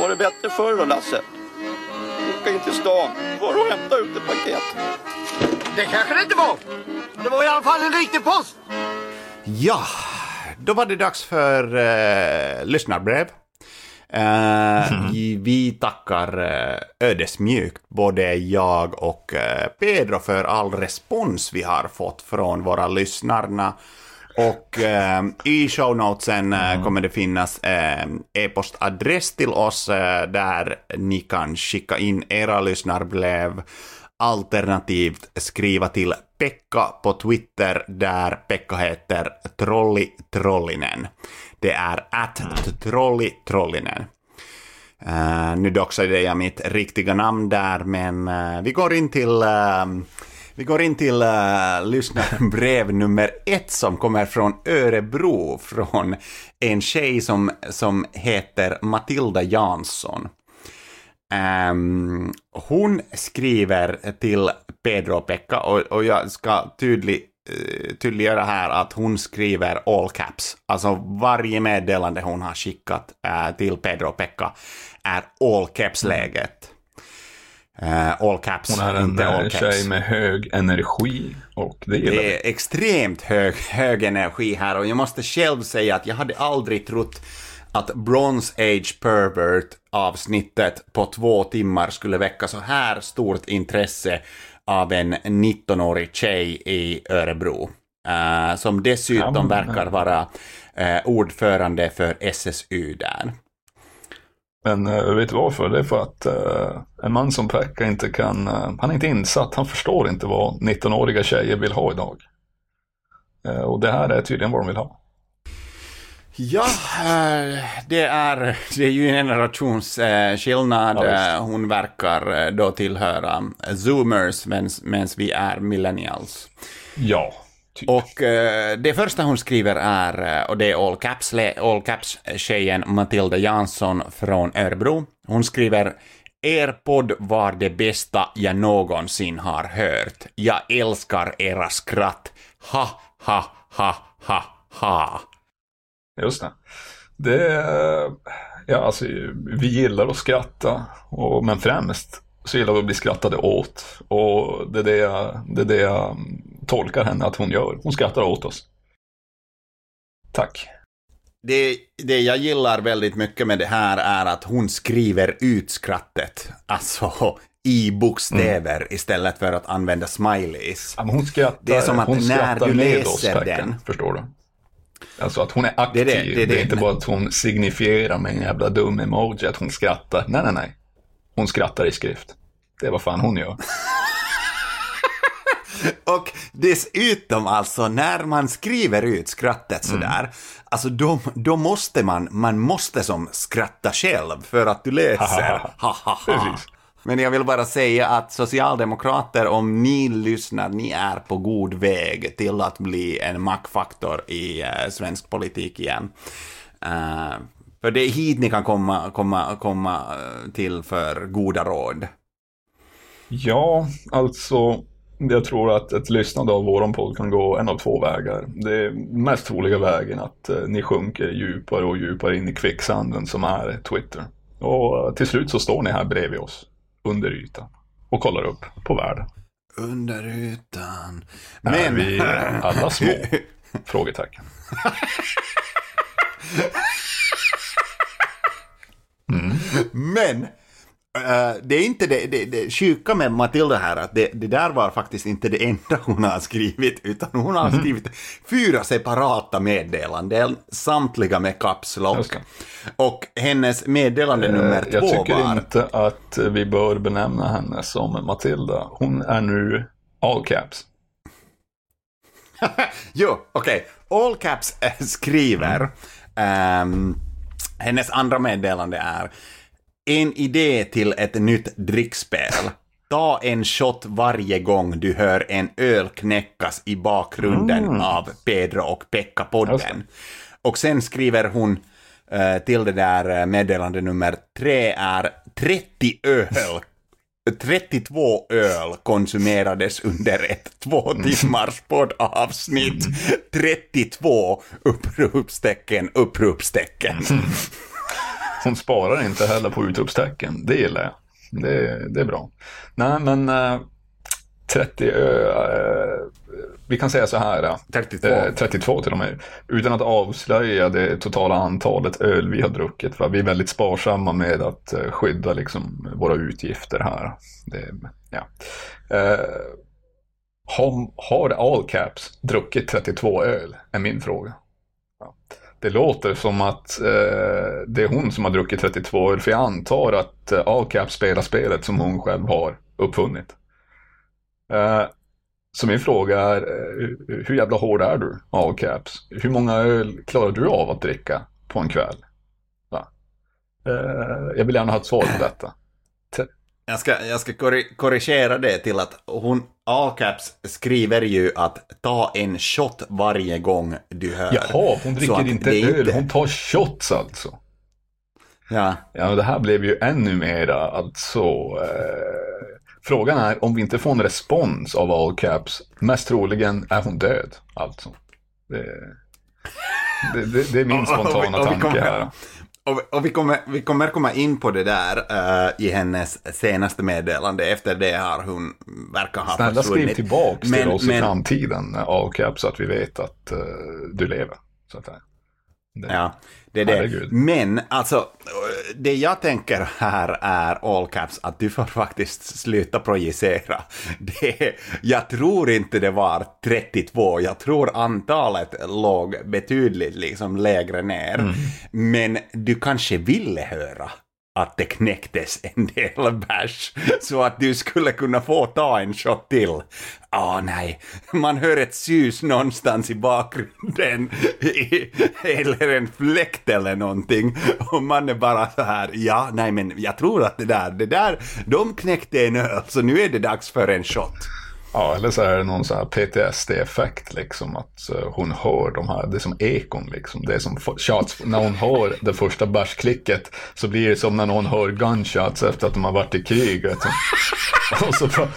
Var det bättre förr då, Lasse? Åka in till stan, var och hämta ut ett paket. Det kanske det inte var. Det var i alla fall en riktig post. Ja, då var det dags för eh, lyssnarbrev. Eh, Vi tackar eh, ödesmjukt, både jag och eh, Pedro, för all respons vi har fått från våra lyssnarna. Och eh, i shownotesen eh, kommer det finnas eh, e-postadress till oss eh, där ni kan skicka in era lyssnarbrev alternativt skriva till Pekka på Twitter där Pekka heter Trolli Trollinen. Det är att Trolli Trollinen. Uh, nu doxade jag mitt riktiga namn där, men uh, vi går in till uh, vi går in till uh, lyssnarbrev nummer ett som kommer från Örebro från en tjej som, som heter Matilda Jansson. Um, hon skriver till Pedro och Pekka och, och jag ska tydlig, tydliggöra här att hon skriver all caps. Alltså varje meddelande hon har skickat uh, till Pedro och Pekka är all caps-läget. Uh, all caps, Hon är en inte all eh, caps. tjej med hög energi och det gillar. Det är extremt hög, hög energi här och jag måste själv säga att jag hade aldrig trott att Bronze Age Pervert avsnittet på två timmar skulle väcka så här stort intresse av en 19-årig tjej i Örebro. eh, som dessutom Ja, verkar vara eh, ordförande för SSU där. Men uh, vet du varför? Det är för att en man som Pekka inte kan, han är inte insatt, han förstår inte vad 19-åriga tjejer vill ha idag. Och det här är tydligen vad de vill ha. Ja, eh, det är, det är ju en generationsskillnad. Ja, visst. Eh, Hon verkar eh, då tillhöra zoomers medan vi är millennials. Ja, typ. Och eh, det första hon skriver är, eh, och det är all caps, all caps Matilda Jansson från Örebro. Hon skriver Er podd var det bästa jag någonsin har hört. Jag älskar era skratt. Ha, ha, ha, ha, ha. Just det. Det ja alltså vi gillar att skratta, och, men främst så gillar vi att bli skrattade åt. Och det är det jag, det är det jag mm, tolkar henne att hon gör. Hon skrattar åt oss. Tack. Det, det jag gillar väldigt mycket med det här är att hon skriver ut skrattet, alltså i bokstäver istället för att använda smileys. Ja, hon skrattar, Det är som att när du läser oss, den- Förstår du? Alltså att hon är aktiv. Det Det är är, det, det är det. inte bara att hon signifierar med en jävla dum emoji att hon skrattar. Nej, nej, nej. Hon skrattar i skrift. Det är vad fan hon gör. Och dessutom alltså, när man skriver ut skrattet sådär, alltså då, då måste man, man måste som skratta själv för att du läser. Ha, ha, ha. Men jag vill bara säga att socialdemokrater, om ni lyssnar, ni är på god väg till att bli en maktfaktor i eh, svensk politik igen. Eh, för det är hit ni kan komma, komma, komma eh, till för goda råd. Ja, alltså jag tror att ett lyssnande av våran podd kan gå en av två vägar. Det är mest troliga vägen att eh, ni sjunker djupare och djupare in i kvicksanden som är Twitter. Och eh, till slut så står ni här bredvid oss, under ytan, och kollar upp på världen. Under ytan. Är Men... vi alla små? Frågetecken. Men eh, det är inte det, det, det sjuka med Matilda här, att det, det där var faktiskt inte det enda hon har skrivit, utan hon har Mhm. skrivit fyra separata meddelanden, samtliga med caps lock. Just det. Och hennes meddelande nummer Eh, Jag två tycker var... inte att vi bör benämna henne som Matilda. Hon är nu all caps. Jo, okej. All Caps eh, skriver, ehm, hennes andra meddelande är en idé till ett nytt drickspel. ta en shot varje gång du hör en öl knäckas i bakgrunden av Pedro och. Pekka-podden. Och sen skriver hon eh, till det där eh, meddelande nummer tre är 30 öl 32 öl konsumerades under ett två timmars poddavsnitt. 32 uppropstecken, uppropstecken. Hon sparar inte heller på utropstecken. Det gillar jag. Det, det är bra. Nej, men eh, 30, eh, vi kan säga så här. eh, 32. Eh, 32 till och med. Utan att avslöja det totala antalet öl vi har druckit. För vi är väldigt sparsamma med att eh, skydda liksom, våra utgifter här. Det, ja. eh, har, har All Caps druckit 32 öl? Är min fråga. Det låter som att eh, det är hon som har druckit 32 öl. För jag antar att eh, All spelar spelet som hon själv har uppfunnit. Eh, så min fråga är, eh, hur- jävla hård är du, all caps? Hur många öl klarar du av att dricka på en kväll? Va? Eh, jag vill gärna ha ett svar på detta. Jag ska, jag ska korri- korrigera det till att hon, all caps, skriver ju att ta en shot varje gång du hör. Jaha, hon dricker inte öl, inte- hon tar shots alltså. Ja, Ja, det här blev ju ännu mera alltså. Eh, frågan är om vi inte får en respons av all caps. Mest troligen är hon död alltså. Det, det, det, det är min spontana tanke här. Och, och vi, kommer, vi kommer komma in på det där eh, i hennes senaste meddelande. Efter det har hon verkar ha Snälla skriv försvunnit. tillbaks till Men- oss i men- framtiden, all caps, så att vi vet att eh, du lever. Så att. Det- Ja, det är det. Men alltså, det jag tänker här är all caps, att du får faktiskt sluta projicera. Det, jag tror inte det var 32, jag tror antalet låg betydligt liksom lägre ner. Mm. Men du kanske ville höra att det knäcktes en del bärs så att du skulle kunna få ta en shot till. Ah nej, man hör ett sus någonstans i bakgrunden i- eller en fläkt eller någonting och man är bara så här, ja nej men jag tror att det där, det där, de knäckte en öl så nu är det dags för en shot. Ja, eller så är det någon sån här PTSD-effekt liksom att eh, hon hör de här, det är som ekon liksom. Det är som shots, när hon hör det första bärsklicket så blir det som när någon hör gunshots efter att de har varit i krig. Liksom. Och så bara...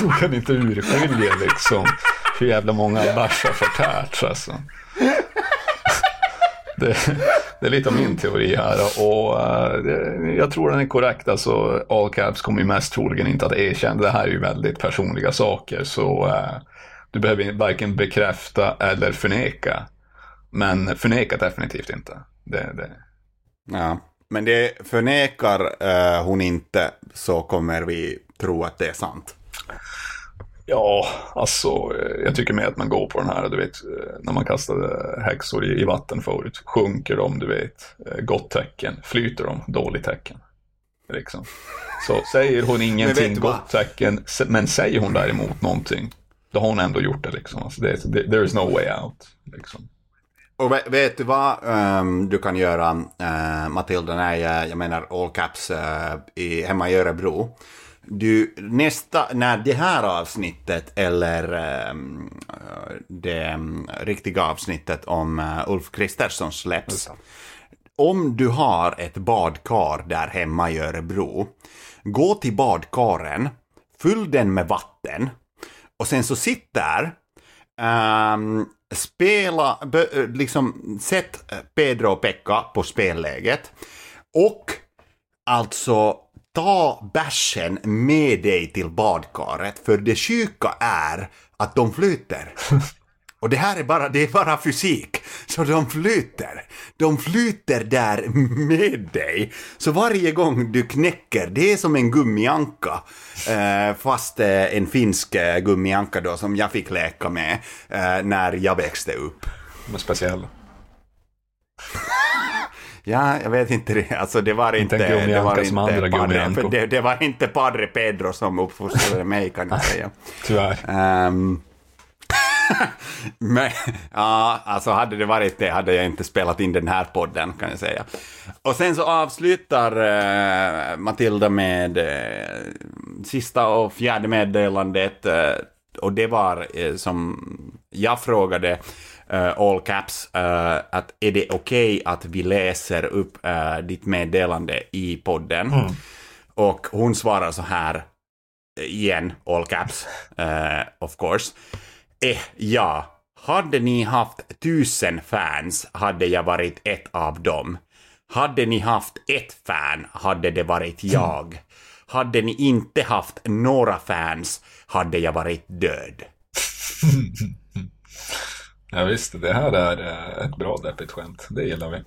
Hon kan inte urskilja liksom hur jävla många bärs har förtärts alltså. Det, det är lite av min teori här och uh, det, jag tror den är korrekt. Alltså, all caps kommer ju mest troligen inte att erkänna. Det här är ju väldigt personliga saker så uh, du behöver varken bekräfta eller förneka. Men förneka definitivt inte. Det, det. Ja, men det förnekar uh, hon inte så kommer vi tro att det är sant. Ja, alltså eh, jag tycker med att man går på den här, du vet, eh, när man kastade häxor i, i vatten förut. Sjunker de, du vet, eh, gott tecken. Flyter de, dåligt tecken. Liksom. Så säger hon ingenting gott tecken, men säger hon däremot någonting, då har hon ändå gjort det liksom. Alltså, det, there is no way out. Liksom. Och vet, du vad ehm, du kan göra, uh, Matilda, när jag, jag menar all caps eh, i, hemma i Örebro? Du, nästa, när det här avsnittet eller ehm, eh, det mm, riktiga avsnittet om eh, Ulf Kristersson släpps. Om du har ett badkar där hemma i Örebro, gå till badkaren, fyll den med vatten och sen så sitt där Ehm, spela, liksom sätt Pedro och Pekka på spelläget och alltså ta bärsen med dig till badkaret för det sjuka är att de flyter. Och det här är bara, det är bara fysik. Så de flyter. De flyter där med dig. Så varje gång du knäcker, det är som en gummianka. Eh, fast eh, en finsk eh, gummianka då som jag fick leka med eh, när jag växte upp. De är speciella. Ja, jag vet inte det. Alltså det var inte... Det var inte padre, det, det var inte Padre Pedro som uppfostrade mig kan jag säga. Tyvärr. Ehm, Men, ja, alltså hade det varit det hade jag inte spelat in den här podden kan jag säga. Och sen så avslutar eh, Matilda med eh, sista och fjärde meddelandet. Eh, och det var som jag frågade eh, all caps eh, att är det okej att vi läser upp eh, ditt meddelande i podden? Och hon svarar så här igen, all caps, of course. Eh, ja, hade ni haft tusen fans hade jag varit ett av dem. Hade ni haft ett fan hade det varit jag. Hade ni inte haft några fans hade jag varit död. Ja visst, det här är eh, ett bra deppigt skämt. Det gillar vi.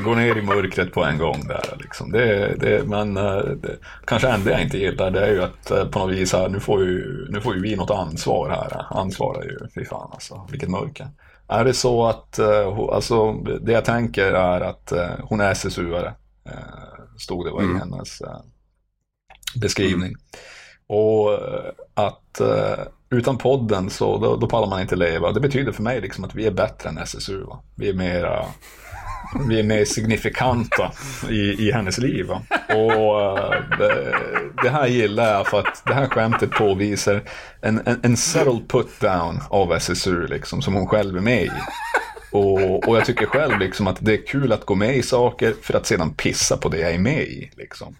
Gå ner i mörkret på en gång där liksom. Det, det, men eh, det, kanske ändå jag inte gillar det är ju att eh, på något vis här, nu får ju, nu får ju vi något ansvar här. Ansvar är ju, fy fan alltså, vilket mörker. Är det så att, alltså det jag tänker är att hon är SSU-are. Stod det var i hennes eh, beskrivning. Och att utan podden så då, då pallar man inte leva. Det betyder för mig liksom att vi är bättre än SSU. Va? Vi är mera vi är mer signifikanta i, i hennes liv. Va? Och eh, det, det här gillar jag för att det här skämtet påvisar en, en, en subtle put down av SSU liksom, som hon själv är med i. Och, och jag tycker själv liksom att det är kul att gå med i saker för att sedan pissa på det jag är med i. Liksom.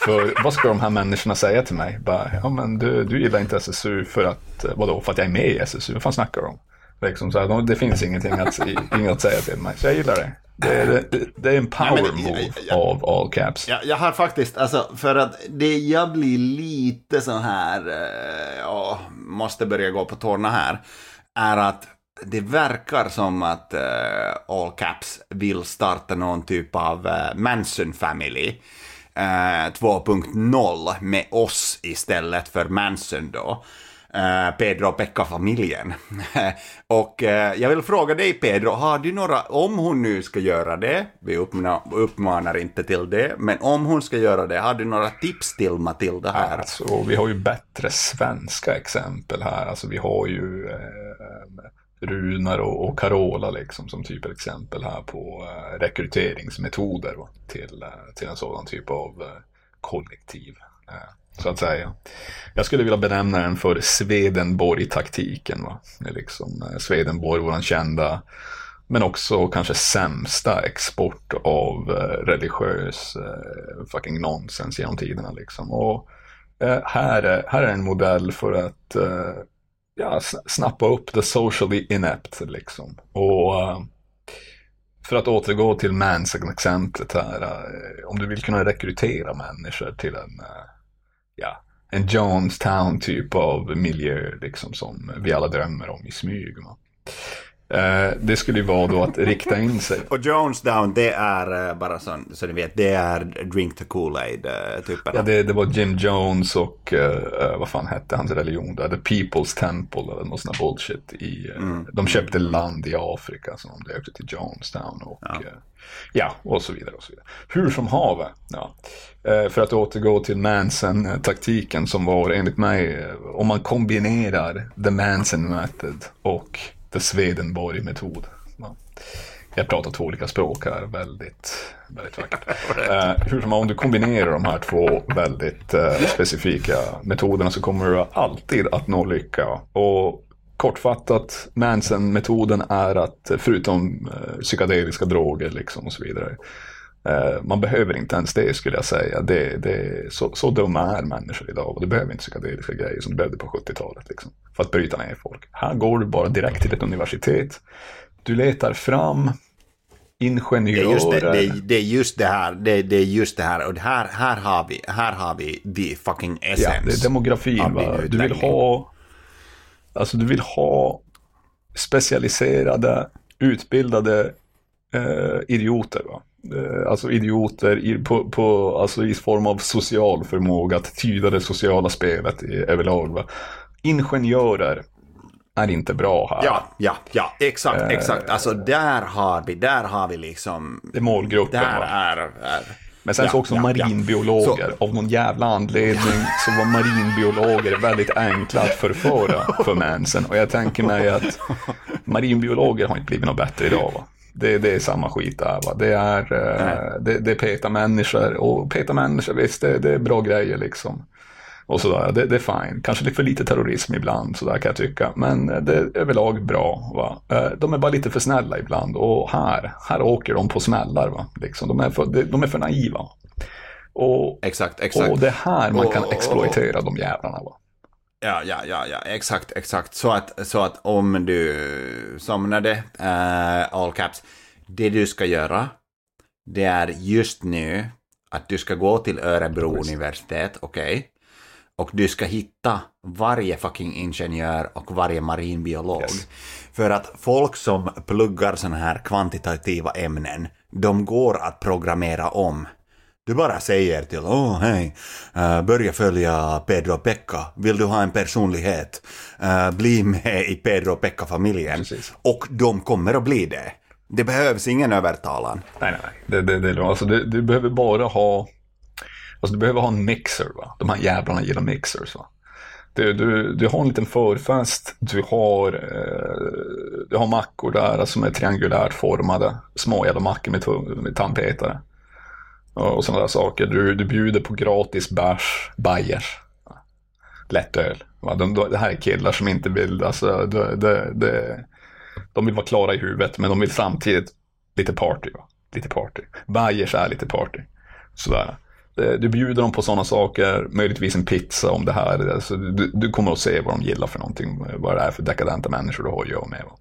För vad ska de här människorna säga till mig? Bara, ja men du, du gillar inte SSU för att, vadå, för att jag är med i SSU? Vad fan snackar du om? Liksom så här, de- det finns ingenting att, inget att säga till mig, så jag gillar det. Det är, det, det är en power men- move ja, ja. av all caps. Jag, jag har faktiskt, alltså för att det jag blir lite så här, eh, ja, måste börja gå på tårna här, är att det verkar som att uh, All Caps vill starta någon typ av uh, Manson Family uh, 2.0 med oss istället för Manson då. Eh, Pedro och Pekka-familjen. och jag vill fråga dig Pedro, har du några, om hon nu ska göra det, vi uppmanar, uppmanar inte till det, men om hon ska göra det, har du några tips till Matilda här? Alltså, vi har ju bättre svenska exempel här. Alltså, vi har ju eh, Runar och, och Carola liksom, som typexempel här på eh, rekryteringsmetoder va, till, eh, till en sådan typ av eh, kollektiv. Eh, så att säga. Jag skulle vilja benämna den för Swedenborg-taktiken. Va? Liksom eh, Swedenborg, vår kända men också kanske sämsta export av eh, religiös eh, fucking nonsens genom tiderna. Liksom. Och eh, här, är, här är en modell för att eh, ja, snappa upp the socially inept. Liksom. Och eh, för att återgå till Manson-exemplet här. Eh, om du vill kunna rekrytera människor till en, eh, ja, en Jonestown typ av miljö liksom, som vi alla drömmer om i smyg. Va? Eh, det skulle ju vara då att rikta in sig. Och Jonestown, det är eh, bara så, så ni vet, det är Drink the Kool-Aid eh, typerna. Ja, det, det var Jim Jones och vad fan hette hans religion där? The People's Temple eller något sånt där bullshit. I, eh, De köpte land i Afrika som de döpte till Jonestown och ja. ja, och så vidare och så vidare. Hur som haver, ja. För att återgå till Manson-taktiken som var enligt mig, om man kombinerar the Manson method och the Swedenborg-metod. Ja. Jag pratar två olika språk här, väldigt, väldigt vackert. Eh, hur som om du kombinerar de här två väldigt eh, specifika metoderna så kommer du alltid att nå lycka. Och kortfattat, Manson-metoden är att eh, förutom eh, psykedeliska droger liksom och så vidare, man behöver inte ens det skulle jag säga. Det, det, så, så dumma är människor idag och du behöver inte psykedeliska grejer som du behövde på 70-talet. Liksom, för att bryta ner folk. Här går du bara direkt till ett universitet. Du letar fram Det är ingenjörer. just det, det, är- det är just det här, det, det är just det här, och här, här har vi, här har vi the fucking Ja, essence. det är demografin. Va? Du vill ha, alltså du vill ha specialiserade, utbildade eh, idioter. Va? Eh, alltså idioter i, på, på, alltså i form av social förmåga att tyda det sociala spelet i, överlag. Va? Ingenjörer är inte bra här. Ja, ja, ja, exakt, Eh, exakt. Alltså där har vi, där har vi liksom, Det är målgruppen. där va? är, är Men sen Ja, så också ja, ja. marinbiologer. Av någon jävla anledning så var marinbiologer väldigt enkla att förföra för mensen. Och jag tänker mig att marinbiologer har inte blivit något bättre idag. Va? Det, det är samma skit där. Va? Det är, eh, det, det är peta människor. Och peta människor, visst, det, det är bra grejer liksom. Och sådär, det, det är fine. Kanske lite för lite terrorism ibland, sådär kan jag tycka. Men eh, det är överlag bra. Va? Eh, De är bara lite för snälla ibland. Och här, här åker de på smällar. Va? Liksom, de, är för, de- är för naiva. Och, Exakt, exakt. och det är här man kan Och- exploatera de jävlarna. Va? Ja, ja, ja, ja, exakt, exakt. Så att, så att om du somnade, uh, all caps, det du ska göra, det är just nu att du ska gå till Örebro universitet, okej? Och du ska hitta varje fucking ingenjör och varje marinbiolog. Yes. För att folk som pluggar sådana här kvantitativa ämnen, de går att programmera om. Du bara säger till åh hej, eh, börja följa Pedro Pekka, vill du ha en personlighet? Eh, bli med i Pedro Pekka-familjen. Precis. Och de kommer att bli det. Det behövs ingen övertalan. Nej, nej, nej. Det, det, det, är bra. alltså, du, du behöver bara ha... Alltså, du behöver ha en mixer. Va? De här jävlarna gillar mixers. Va? Du, du, du har en liten förfest. Du har, eh, du har mackor där som är triangulärt formade. Små jävla mackor med, med tandpetare. Och, sådana där saker. Du, du bjuder på gratis bärs, bajers. Lättöl. Va? De, de, det här är killar som inte vill, alltså, de, de, de, de vill vara klara i huvudet men de vill samtidigt lite party. Va? Lite party. Bajers är lite party. Sådär. Eh, du bjuder dem på sådana saker, möjligtvis en pizza om det här. Alltså, du, du kommer att se vad de gillar för någonting, eh, vad det är för dekadenta människor du har att göra med. Va?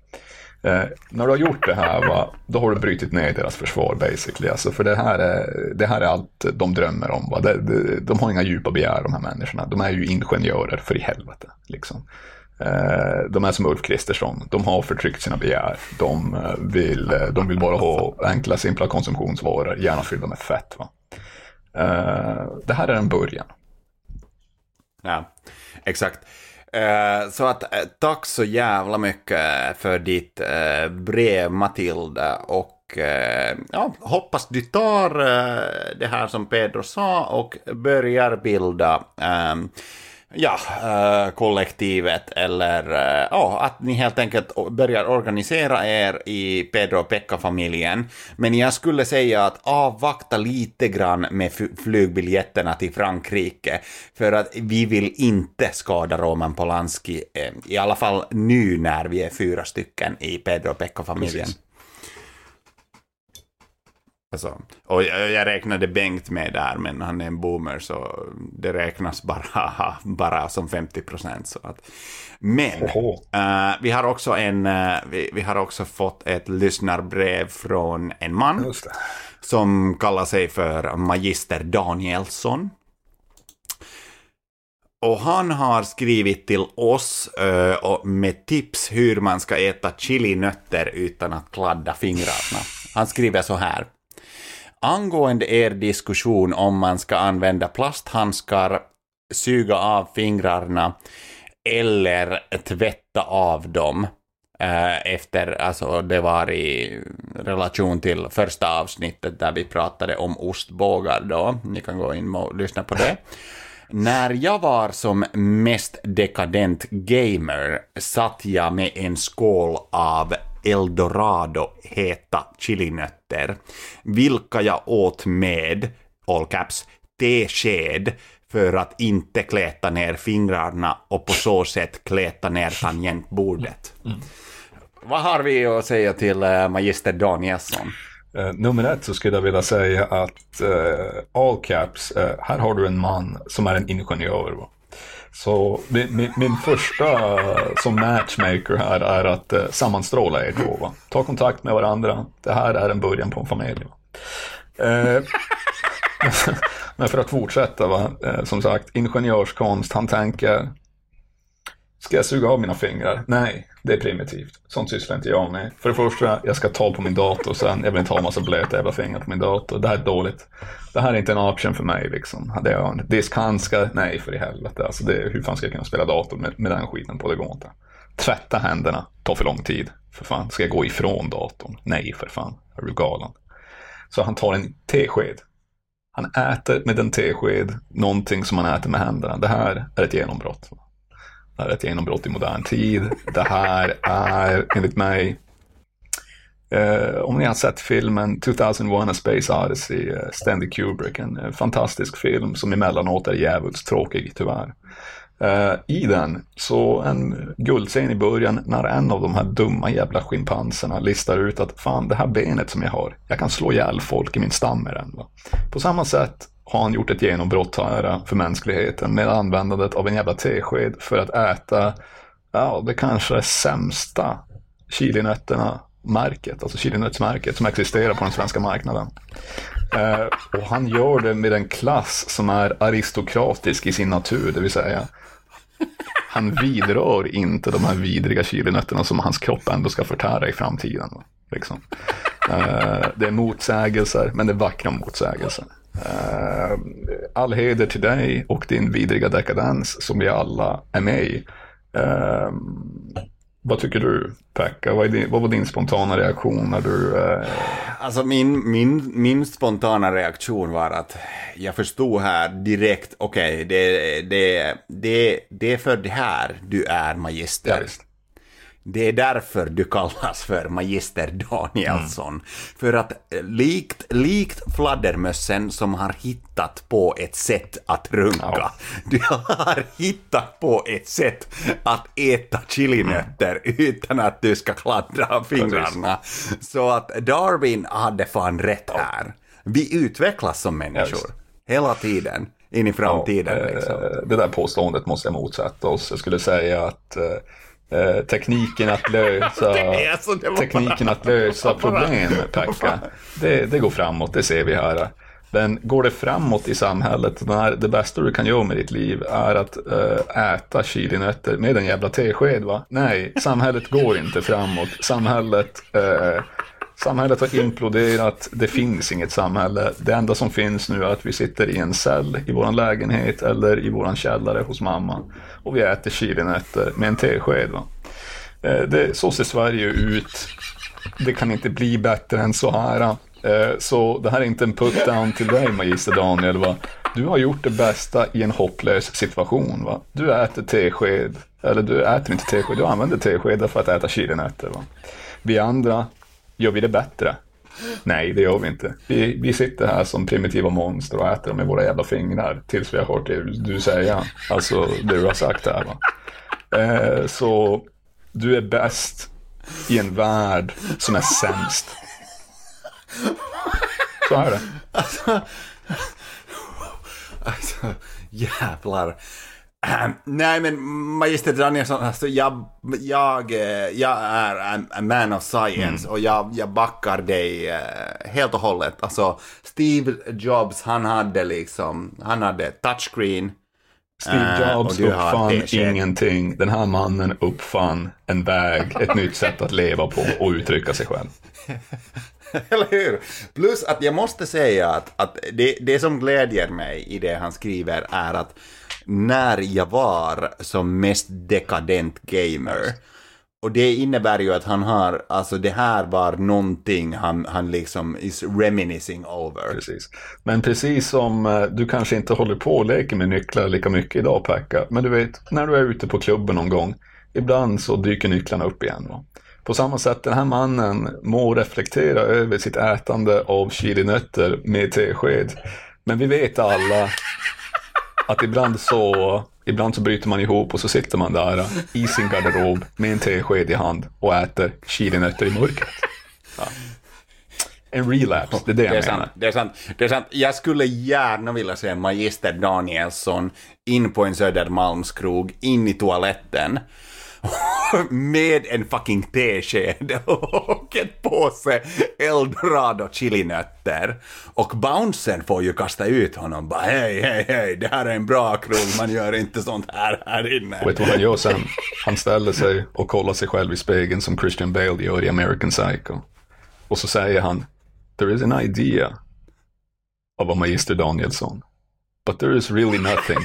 Eh, när du har gjort det här, va, då har du brutit ner deras försvar basically. Alltså, för det här, är, det här är allt de drömmer om. Va? Det, det, de har inga djupa begär de här människorna. De är ju ingenjörer, för i helvete. Liksom. Eh, de är som Ulf Kristersson. De har förtryckt sina begär. De eh, vill, de vill bara ha enkla, simpla konsumtionsvaror, gärna fyllda med fett. Va? Eh, det här är en början. Ja, exakt. Eh, så att eh, tack så jävla mycket för ditt eh, brev Matilda och eh, ja, hoppas du tar eh, det här som Pedro sa och börjar bilda eh, ja, eh, kollektivet eller eh, ja, att ni helt enkelt börjar organisera er i Pedro och Pekka-familjen. Men jag skulle säga att avvakta lite grann med flygbiljetterna till Frankrike för att vi vill inte skada Roman Polanski, eh, i alla fall nu när vi är fyra stycken i Pedro och Pekka-familjen. Alltså, och jag, jag räknade Bengt med där, men han är en boomer så det räknas bara, bara som 50 procent. Men eh, vi, har också en, eh, vi, vi har också fått ett lyssnarbrev från en man som kallar sig för Magister Danielsson. Och han har skrivit till oss och med tips hur man ska äta chilinötter utan att kladda fingrarna. Han skriver så här. Angående er diskussion om man ska använda plasthandskar, suga av fingrarna eller tvätta av dem eh, efter, alltså det var i relation till första avsnittet där vi pratade om ostbågar då. Ni kan gå in och lyssna på det. När jag var som mest dekadent gamer satt jag med en skål av eldorado heta chilinötter, vilka jag åt med, all caps, tesked för att inte kläta ner fingrarna och på så sätt kläta ner tangentbordet. Vad har vi att säga till eh, Magister Danielsson? Eh, nummer ett så skulle jag vilja säga att eh, all caps, eh, här har du en man som är en ingenjör. Va? Så min, min, min första som matchmaker här är att eh, sammanstråla er två. Va? Ta kontakt med varandra. Det här är en början på en familj. Va? Eh, men för att fortsätta, va? Eh, som sagt, ingenjörskonst, han tänker Ska jag suga av mina fingrar? Nej, det är primitivt. Sånt sysslar inte jag med. För det första, jag ska ta på min dator sen. Jag vill inte ha en massa blöta jävla fingrar på min dator. Det här är dåligt. Det här är inte en option för mig liksom. Hade jag en diskhandskar? Nej, för i helvete. Alltså, det, hur fan ska jag kunna spela dator med, med den skiten på? Det går inte. Tvätta händerna. Tar för lång tid. För fan, ska jag gå ifrån datorn? Nej, för fan. Är du galen? Så han tar en tesked. Han äter med en tesked någonting som han äter med händerna. Det här är ett genombrott. Det här är ett genombrott i modern tid. Det här är enligt mig Eh, om ni har sett filmen 2001 A Space Odyssey, eh, Stanley Kubrick, en eh, fantastisk film som emellanåt är djävulskt tråkig tyvärr. Eh, I den, så en guldscen i början när en av de här dumma jävla schimpanserna listar ut att fan det här benet som jag har, jag kan slå ihjäl folk i min stam med den. Va? På samma sätt har han gjort ett genombrott här för mänskligheten med användandet av en jävla tesked för att äta, ja det kanske sämsta chilinötterna märket, alltså chilinötsmärket som existerar på den svenska marknaden. Eh, och han gör det med en klass som är aristokratisk i sin natur, det vill säga han vidrör inte de här vidriga chilinötterna som hans kropp ändå ska förtära i framtiden. Liksom. Eh, det är motsägelser, men det är vackra motsägelser. Eh, all heder till dig och din vidriga dekadens som vi alla är med i. Eh, vad tycker du, Pekka? Vad, din, vad var din spontana reaktion när du... Eh, Alltså min, min, min spontana reaktion var att jag förstod här direkt, okej, det, det, det, det är för det här du är magister. ja. Det är därför du kallas för Magister Danielsson. För att eh, likt, likt fladdermössen som har hittat på ett sätt att runka, Ja. du har hittat på ett sätt att äta chilinötter utan att du ska kladdra av fingrarna. Så att Darwin hade fan rätt här. Vi utvecklas som människor. Hela tiden. In i framtiden Ja, eh, liksom. Det där påståendet måste jag motsätta oss. Jag skulle säga att eh, tekniken att lösa, så, tekniken bara- att lösa problem, Pekka, det, det går framåt, det ser vi här. Men går det framåt i samhället, när det bästa du kan göra med ditt liv är att eh, äta chilinötter med en jävla tesked, va? Nej, samhället går inte framåt. Samhället, eh, samhället har imploderat, det finns inget samhälle. Det enda som finns nu är att vi sitter i en cell i vår lägenhet eller i vår källare hos mamma och vi äter chilinötter med en tesked. Va? Eh, det, så ser Sverige ut. Det kan inte bli bättre än så här. Eh, så det här är inte en put-down till dig, magister Daniel. Va? Du har gjort det bästa i en hopplös situation. Va? Du äter tesked, eller du äter inte tesked, du använder teskedar för att äta chilinötter. Vi andra, gör vi det bättre? Nej, det gör vi inte. Vi, vi sitter här som primitiva monster och äter dem med våra jävla fingrar tills vi har hört det du säga. Alltså det du har sagt här. Va? Eh, så du är bäst i en värld som är sämst. Så är det. Alltså, alltså jävlar. Nej men Magister Danielsson, alltså jag, jag, eh, jag är en man of science och jag, jag backar dig eh, helt och hållet. Alltså Steve Jobs, han hade liksom, han hade touchscreen. Steve Eh, Jobs har uppfann ingenting. Den här mannen uppfann en väg, ett nytt sätt att leva på och uttrycka sig själv. Eller hur? Plus att jag måste säga att, att det, det som glädjer mig i det han skriver är att när jag var som mest dekadent gamer och det innebär ju att han har, alltså det här var någonting han, han liksom is reminiscing over. Precis. Men precis som eh, du kanske inte håller på och leker med nycklar lika mycket idag Pekka, men du vet, när du är ute på klubben någon gång, ibland så dyker nycklarna upp igen. Va? På samma sätt, den här mannen må reflektera över sitt ätande av chilinötter med tesked. Men vi vet alla att ibland så, ibland så bryter man ihop och så sitter man där i sin garderob med en tesked i hand och äter chilinötter i mörkret. Ja. En relapse, det är det jag Det är menar. sant, det är sant. Det är sant. Jag skulle gärna vilja se Magister Danielsson in på en Södermalmskrog, in i toaletten med en fucking tesked och en påse eldorado chilinötter. Och bouncern får ju kasta ut honom bara hej, hej, hej, det här är en bra krog, man gör inte sånt här här inne. Vet du vad han gör sen? Han ställer sig och kollar sig själv i spegeln som Christian Bale gör i American Psycho. Och så säger han, there is an idea of a Magister Danielsson. But there is really nothing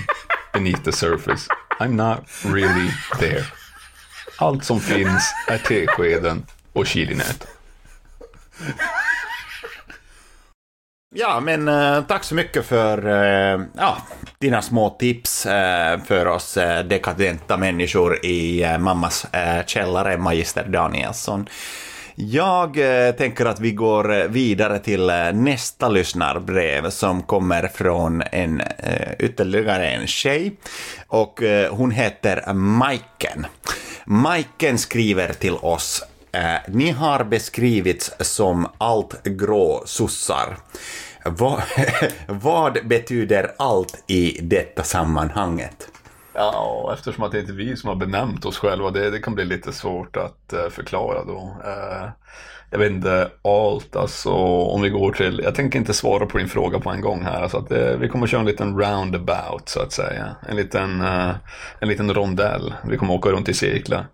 beneath the surface. I'm not really there. Allt som finns är teskeden och chilinät. Ja, men äh, tack så mycket för äh, ja, dina små tips äh, för oss dekadenta människor i mammas källare, Magister Danielsson. Jag tänker att vi går vidare till nästa lyssnarbrev som kommer från en ytterligare en tjej. Och hon heter Majken. Majken skriver till oss Eh, ni har beskrivits som allt grå sossar. Vad, vad betyder allt i detta sammanhanget? Ja, eftersom att det inte är vi som har benämnt oss själva, det, det kan bli lite svårt att eh, förklara då. Eh, jag vet inte, allt alltså, om vi går till, jag tänker inte svara på din fråga på en gång här, alltså att det, vi kommer köra en liten roundabout så att säga. En liten, eh, en liten rondell, vi kommer åka runt i cirklar.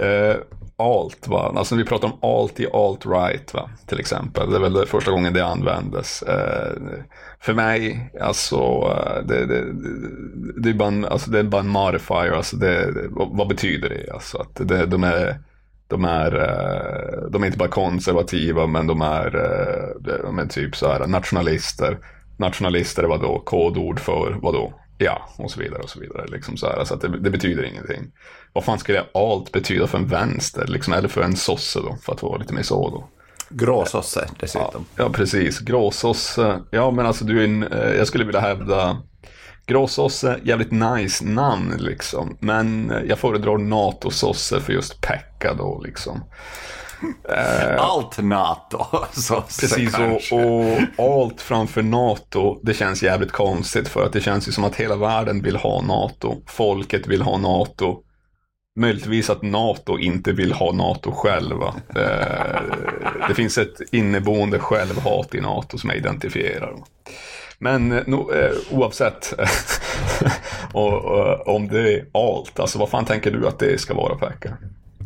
Uh, alt, va? alltså vi pratar om alt i alt-right va? till exempel. Det är väl första gången det användes. Uh, för mig, alltså, uh, det, det, det, det, är bara en, alltså, det är bara en modifier. Alltså, det, vad, betyder det? Alltså, att det, de är de är, de är inte bara konservativa men de är, de är typ så här nationalister. Nationalister är då? Kodord för vadå? Ja, och så vidare och så vidare. Liksom så här, så att det, det betyder ingenting. Vad fan skulle alt betyda för en vänster? Liksom, eller för en sosse då? För att vara lite mer så då. Gråsosse Ja, dessutom. ja precis. Gråsosse. Ja, men alltså du är en, eh, jag skulle vilja hävda Gråsosse, jävligt nice namn liksom. Men eh, jag föredrar NATO-sosse för just Pekka då liksom. Allt NATO. Så, Precis, kanske. och, och allt framför NATO, det känns jävligt konstigt för att det känns ju som att hela världen vill ha NATO. Folket vill ha NATO. Möjligtvis att NATO inte vill ha NATO själva. Det, det finns ett inneboende självhat i NATO som jag identifierar. Men eh, no, eh, oavsett och, och, om det är allt, alltså vad fan tänker du att det ska vara Pekka?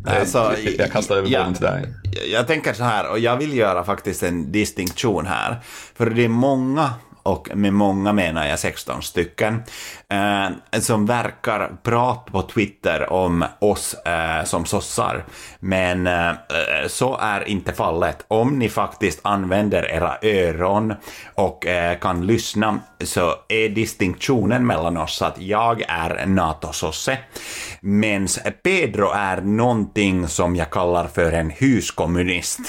Alltså, jag, jag kastar över bollen till dig. Jag tänker så här, och jag vill göra faktiskt en distinktion här. För det är många, och med många menar jag 16 stycken, eh, som verkar prata på Twitter om oss eh, som sossar. Men eh, eh, så är inte fallet. Om ni faktiskt använder era öron och eh, kan lyssna så är distinktionen mellan oss att jag är NATO-sosse, medan Pedro är någonting som jag kallar för en huskommunist.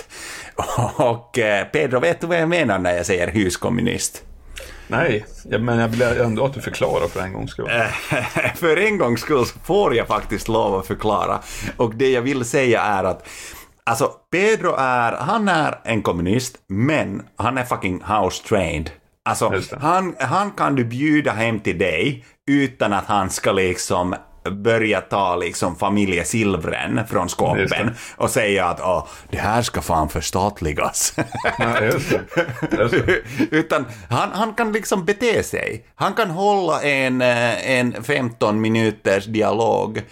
Och eh, Pedro, vet du vad jag menar när jag säger huskommunist? Nej, men jag vill ändå att du förklarar för en gångs skull. för en gångs skull så får jag faktiskt lov att förklara. Och det jag vill säga är att Alltså, Pedro är, han är en kommunist, men han är fucking house trained. Alltså, han, han kan du bjuda hem till dig utan att han ska liksom börja ta liksom familjesilvren från skåpen och säga att Åh, det här ska fan förstatligas. Nej, just det. Just det. Utan han, han kan liksom bete sig. Han kan hålla en, eh, en 15 minuters dialog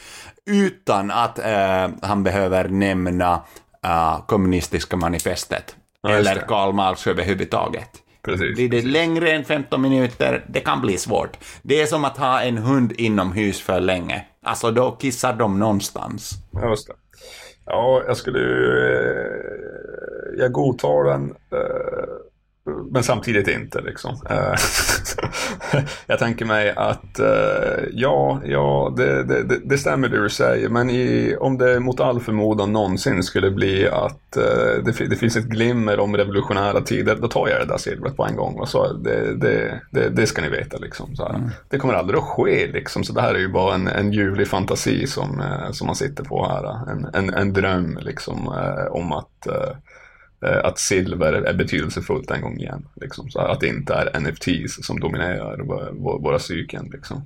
utan att eh, han behöver nämna eh, kommunistiska manifestet. Ja, eller. Karl Marx överhuvudtaget. Precis. Blir det längre än 15 minuter, det kan bli svårt. Det är som att ha en hund inomhus för länge. Alltså då kissar de någonstans. Ja, Just det. Ja, jag skulle ju... eh, Jag godtar den. Men samtidigt inte liksom. Eh, jag tänker mig att eh, ja, ja det, det, det- stämmer det du säger. Men i, om det mot all förmodan någonsin skulle bli att eh, det, det finns ett glimmer om revolutionära tider, då tar jag det där silvret på en gång. Och så, det, det, ska ni veta liksom. Så här. Det kommer aldrig att ske liksom. Så det här är ju bara en, en ljuvlig fantasi som, som man sitter på här. En, en, en dröm liksom om att att silver är betydelsefullt en gång igen. Liksom. Så att det inte är NFTs som dominerar vå- vå- våra psyken. Liksom.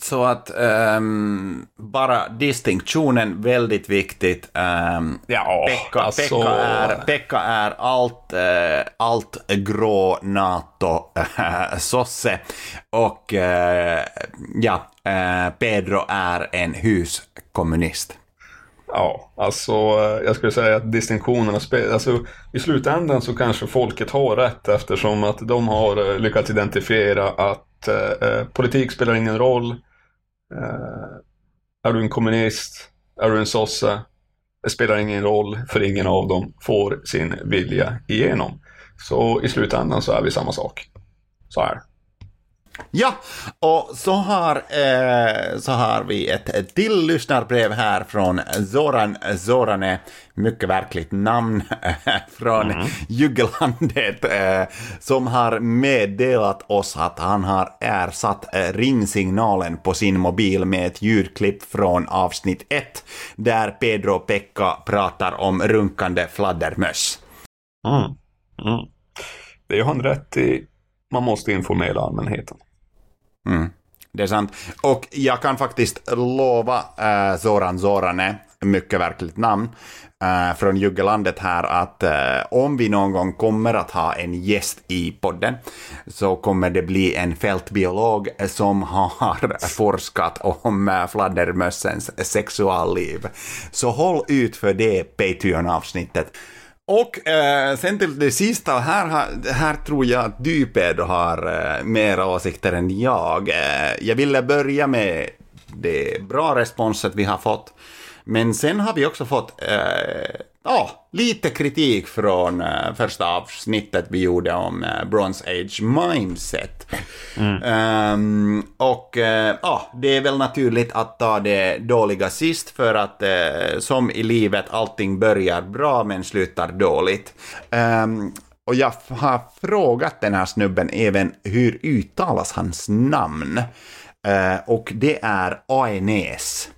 Så att ehm, bara distinktionen väldigt viktigt. Um, Ja, Pekka, alltså- Pekka, är, Pekka är allt, eh, allt grå NATO-sosse. Och eh, ja, eh, Pedro är en huskommunist. Ja, alltså eh, jag skulle säga att distinktionerna spelar, alltså i slutändan så kanske folket har rätt eftersom att de har eh, lyckats identifiera att eh, eh, politik spelar ingen roll. Eh, är du en kommunist? Är du en sosse? Det spelar ingen roll för ingen av dem får sin vilja igenom. Så i slutändan så är vi samma sak. Så här. Ja, och så har, eh, så har vi ett, till lyssnarbrev här från Zoran Zorane, mycket verkligt namn, från Juggelandet, eh, som har meddelat oss att han har ersatt eh, ringsignalen på sin mobil med ett ljudklipp från avsnitt 1, där Pedro Pekka pratar om runkande fladdermöss. Mm. Mm. Det är han rätt i. Man måste informera allmänheten. Mm, det är sant. Och jag kan faktiskt lova äh, Zoran Zorane, mycket verkligt namn, äh, från Juggelandet här att äh, om vi någon gång kommer att ha en gäst i podden så kommer det bli en fältbiolog som har forskat om äh, fladdermössens sexualliv. Så håll ut för det Patreon-avsnittet. Och eh, sen till det sista, här, här tror jag att du Pedro har eh, mera åsikter än jag. Eh, jag ville börja med det bra responset vi har fått. Men sen har vi också fått eh, ja, lite kritik från eh, första avsnittet vi gjorde om eh, Bronze Age Mindset. Ehm, och eh, ja, det är väl naturligt att ta det dåliga sist för att som i livet allting börjar bra men slutar dåligt. Ehm, och jag har frågat den här snubben även hur uttalas hans namn. Eh, och det är Aenes.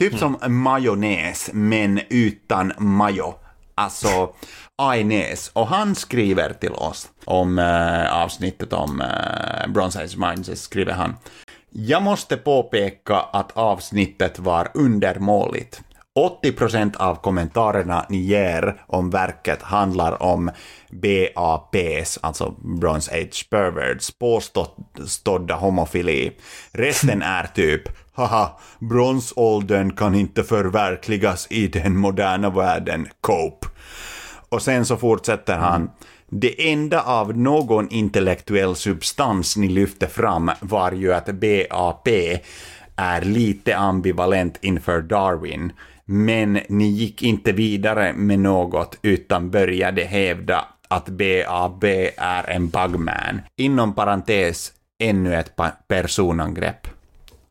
Typ som majonnäs, men utan majo. Alltså Ajnäs. Och han skriver till oss om eh, avsnittet om eh, Bronze Age Minds, skriver han. Jag måste påpeka att avsnittet var undermåligt. 80% av kommentarerna ni ger om verket handlar om BAPs, alltså Bronze Age Perverts, påstådda homofili. Resten är typ Haha, bronsåldern kan inte förverkligas i den moderna världen, cope. Och sen så fortsätter han. Det enda av någon intellektuell substans ni lyfte fram var ju att BAP är lite ambivalent inför Darwin. Men ni gick inte vidare med något utan började hävda att BAB är en bugman. Inom parentes, ännu ett personangrepp.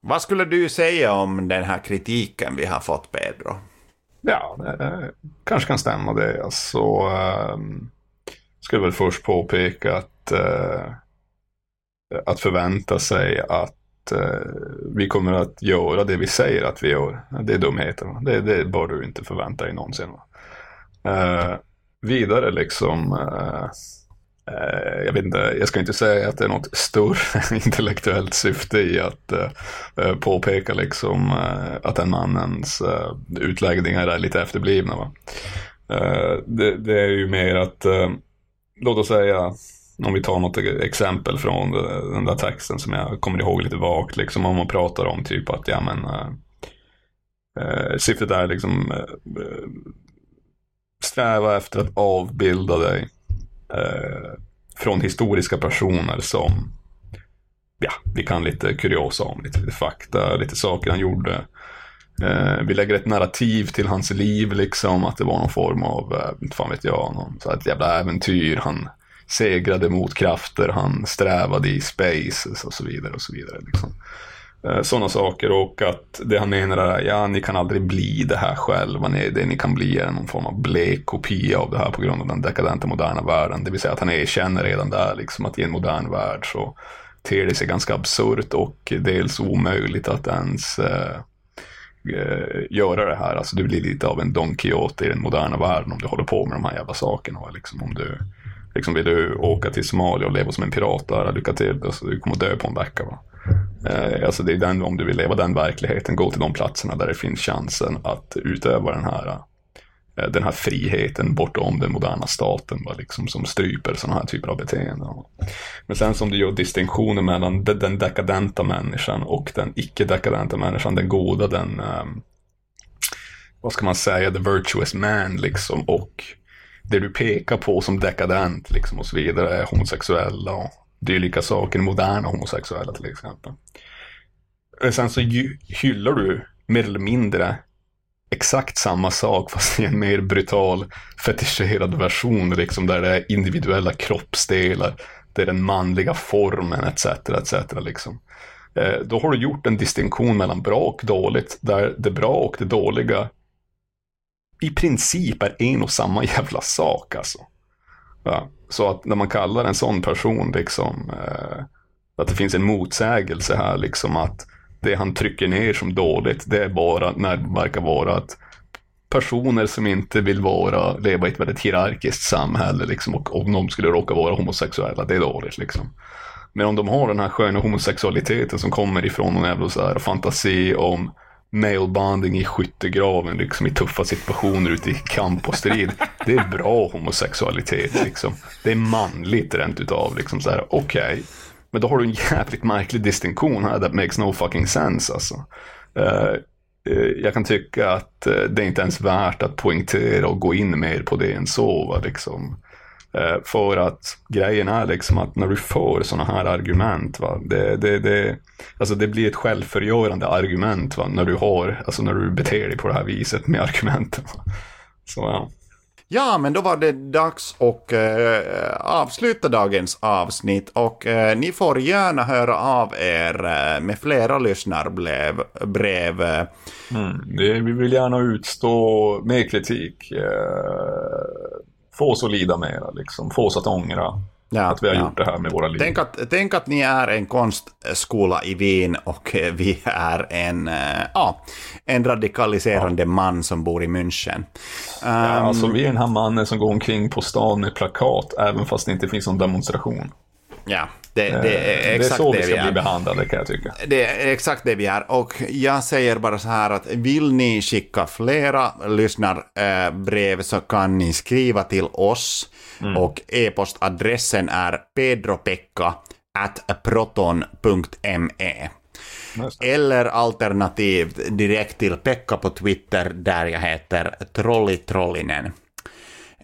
Vad skulle du säga om den här kritiken vi har fått, Pedro? Ja, det kanske kan stämma det. Alltså, um, skulle väl först påpeka att, eh, att förvänta sig att eh, vi kommer att göra det vi säger att vi gör. Det är dumheter. va? Det, det bör du inte förvänta dig någonsin. Va? Eh, vidare liksom, eh, Eh, jag vet inte, jag ska inte säga att det är något större intellektuellt syfte i att eh, eh påpeka liksom eh, att den mannens eh, utläggningar är lite efterblivna. Va? Det, det är ju mer att, låt oss säga, om vi tar något e-, exempel från den där texten som jag kommer ihåg lite vagt, liksom om man pratar om typ att, ja men, eh, syftet är liksom eh, sträva efter att avbilda dig eh, från historiska personer som ja, vi kan lite kuriosa om, lite, lite fakta, lite saker han gjorde. Eh, vi lägger ett narrativ till hans liv, liksom, att det var någon form av, eh, inte fan vet jag, någon, så här, ett jävla äventyr. Han segrade mot krafter, han strävade i space och så vidare. och så vidare liksom. Eh, sådana saker och att det han menar är, ja, ni kan aldrig bli det här själva. Ni, det ni kan bli är någon form av blek kopia av det här på grund av den dekadenta moderna världen. Det vill säga att han erkänner redan där, liksom, att i en modern värld så ter det sig ganska absurt och dels omöjligt att ens eh, eh göra det här. Alltså du blir lite av en Don Quixote i den moderna världen om du håller på med de här jävla sakerna. Liksom, om du liksom vill du åka till Somalia och leva som en pirat där, lycka till. Alltså, du kommer dö på en vecka. Va? Eh, alltså det är den, om du vill leva den verkligheten, gå till de platserna där det finns chansen att utöva den här, eh, den här friheten bortom den moderna staten, va? Liksom, som stryper sådana här typer av beteenden. Men sen som du gör distinktionen mellan den, dekadenta människan och den icke-dekadenta människan, den goda, den, ehm, vad ska man säga, the virtuous man liksom, och det du pekar på som dekadent liksom och så vidare är homosexuella och dylika saker, moderna homosexuella till exempel. Sen så hyllar du mer eller mindre exakt samma sak fast i en mer brutal fetischerad version liksom där det är individuella kroppsdelar, det är den manliga formen etc. etc. liksom. Eh, då har du gjort en distinktion mellan bra och dåligt där det bra och det dåliga i princip är en och samma jävla sak alltså. Ja, så att när man kallar en sån person liksom eh, att det finns en motsägelse här liksom att det han trycker ner som dåligt det är bara när det verkar vara att personer som inte vill vara, leva i ett väldigt hierarkiskt samhälle liksom och om de skulle råka vara homosexuella, det är dåligt liksom. Men om de har den här sköna homosexualiteten som kommer ifrån någon jävla så här fantasi om male bonding i skyttegraven, liksom i tuffa situationer ute i kamp och strid. Det är bra homosexualitet liksom. Det är manligt rent utav liksom så här, okej. Men då har du en jävligt märklig distinktion här that makes no fucking sense alltså. Uh, uh, jag kan tycka att uh, det är inte ens värt att poängtera och gå in mer på det än så. Va, liksom. Eh, För att grejen är liksom att när du får sådana här argument, va, det, det, det, alltså det blir ett självförgörande argument va, när du har, alltså när du beter dig på det här viset med argumenten. Va. Så ja. Ja, men då var det dags att eh, avsluta dagens avsnitt och eh, ni får gärna höra av er eh, med flera lyssnarbrev. Brev, eh, Mm, det, vi vill gärna utstå mer kritik. Få oss att lida mera, liksom. få oss att ångra Ja, att vi har ja. gjort det här med våra liv. Tänk att, tänk att ni är en konstskola i Wien och eh, vi är en, ja, en radikaliserande man som bor i München. Ja, Ehm, alltså vi är den här mannen som går omkring på stan med plakat även fast det inte finns någon demonstration. ja, det, det är det är exakt så det, vi ska vi bli behandlade kan jag tycka. Det är exakt det vi är. Och jag säger bara så här att vill ni skicka flera lyssnarbrev så kan ni skriva till oss. Och e-postadressen är pedropekka at proton.me. Eller alternativt direkt till Pekka på Twitter där jag heter Trollitrollinen.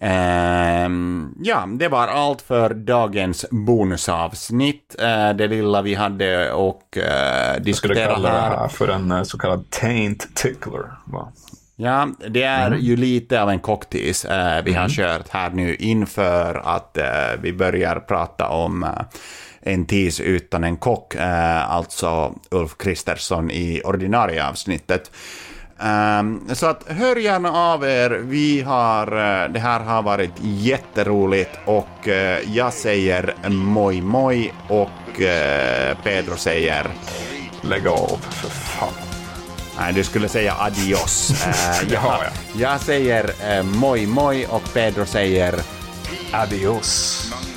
Ehm, ja, det var allt för dagens bonusavsnitt. Eh, det lilla vi hade och skulle diskutera kalla det här. här för en eh, så kallad taint tickler. Va? Ja, det är Mm. ju lite av en cocktease eh, vi har kört här nu inför att eh, vi börjar prata om eh, en tis utan en kock, eh, alltså Ulf Kristersson i ordinarie avsnittet. Ehm, så att hör gärna av er. Vi har, eh, det här har varit jätteroligt och eh, jag säger moj moj och eh, Pedro säger Lägg av, för fan. Nej, du skulle säga adios. Jag, Ja, ja. jag säger moj moj och Pedro säger Adios. Man's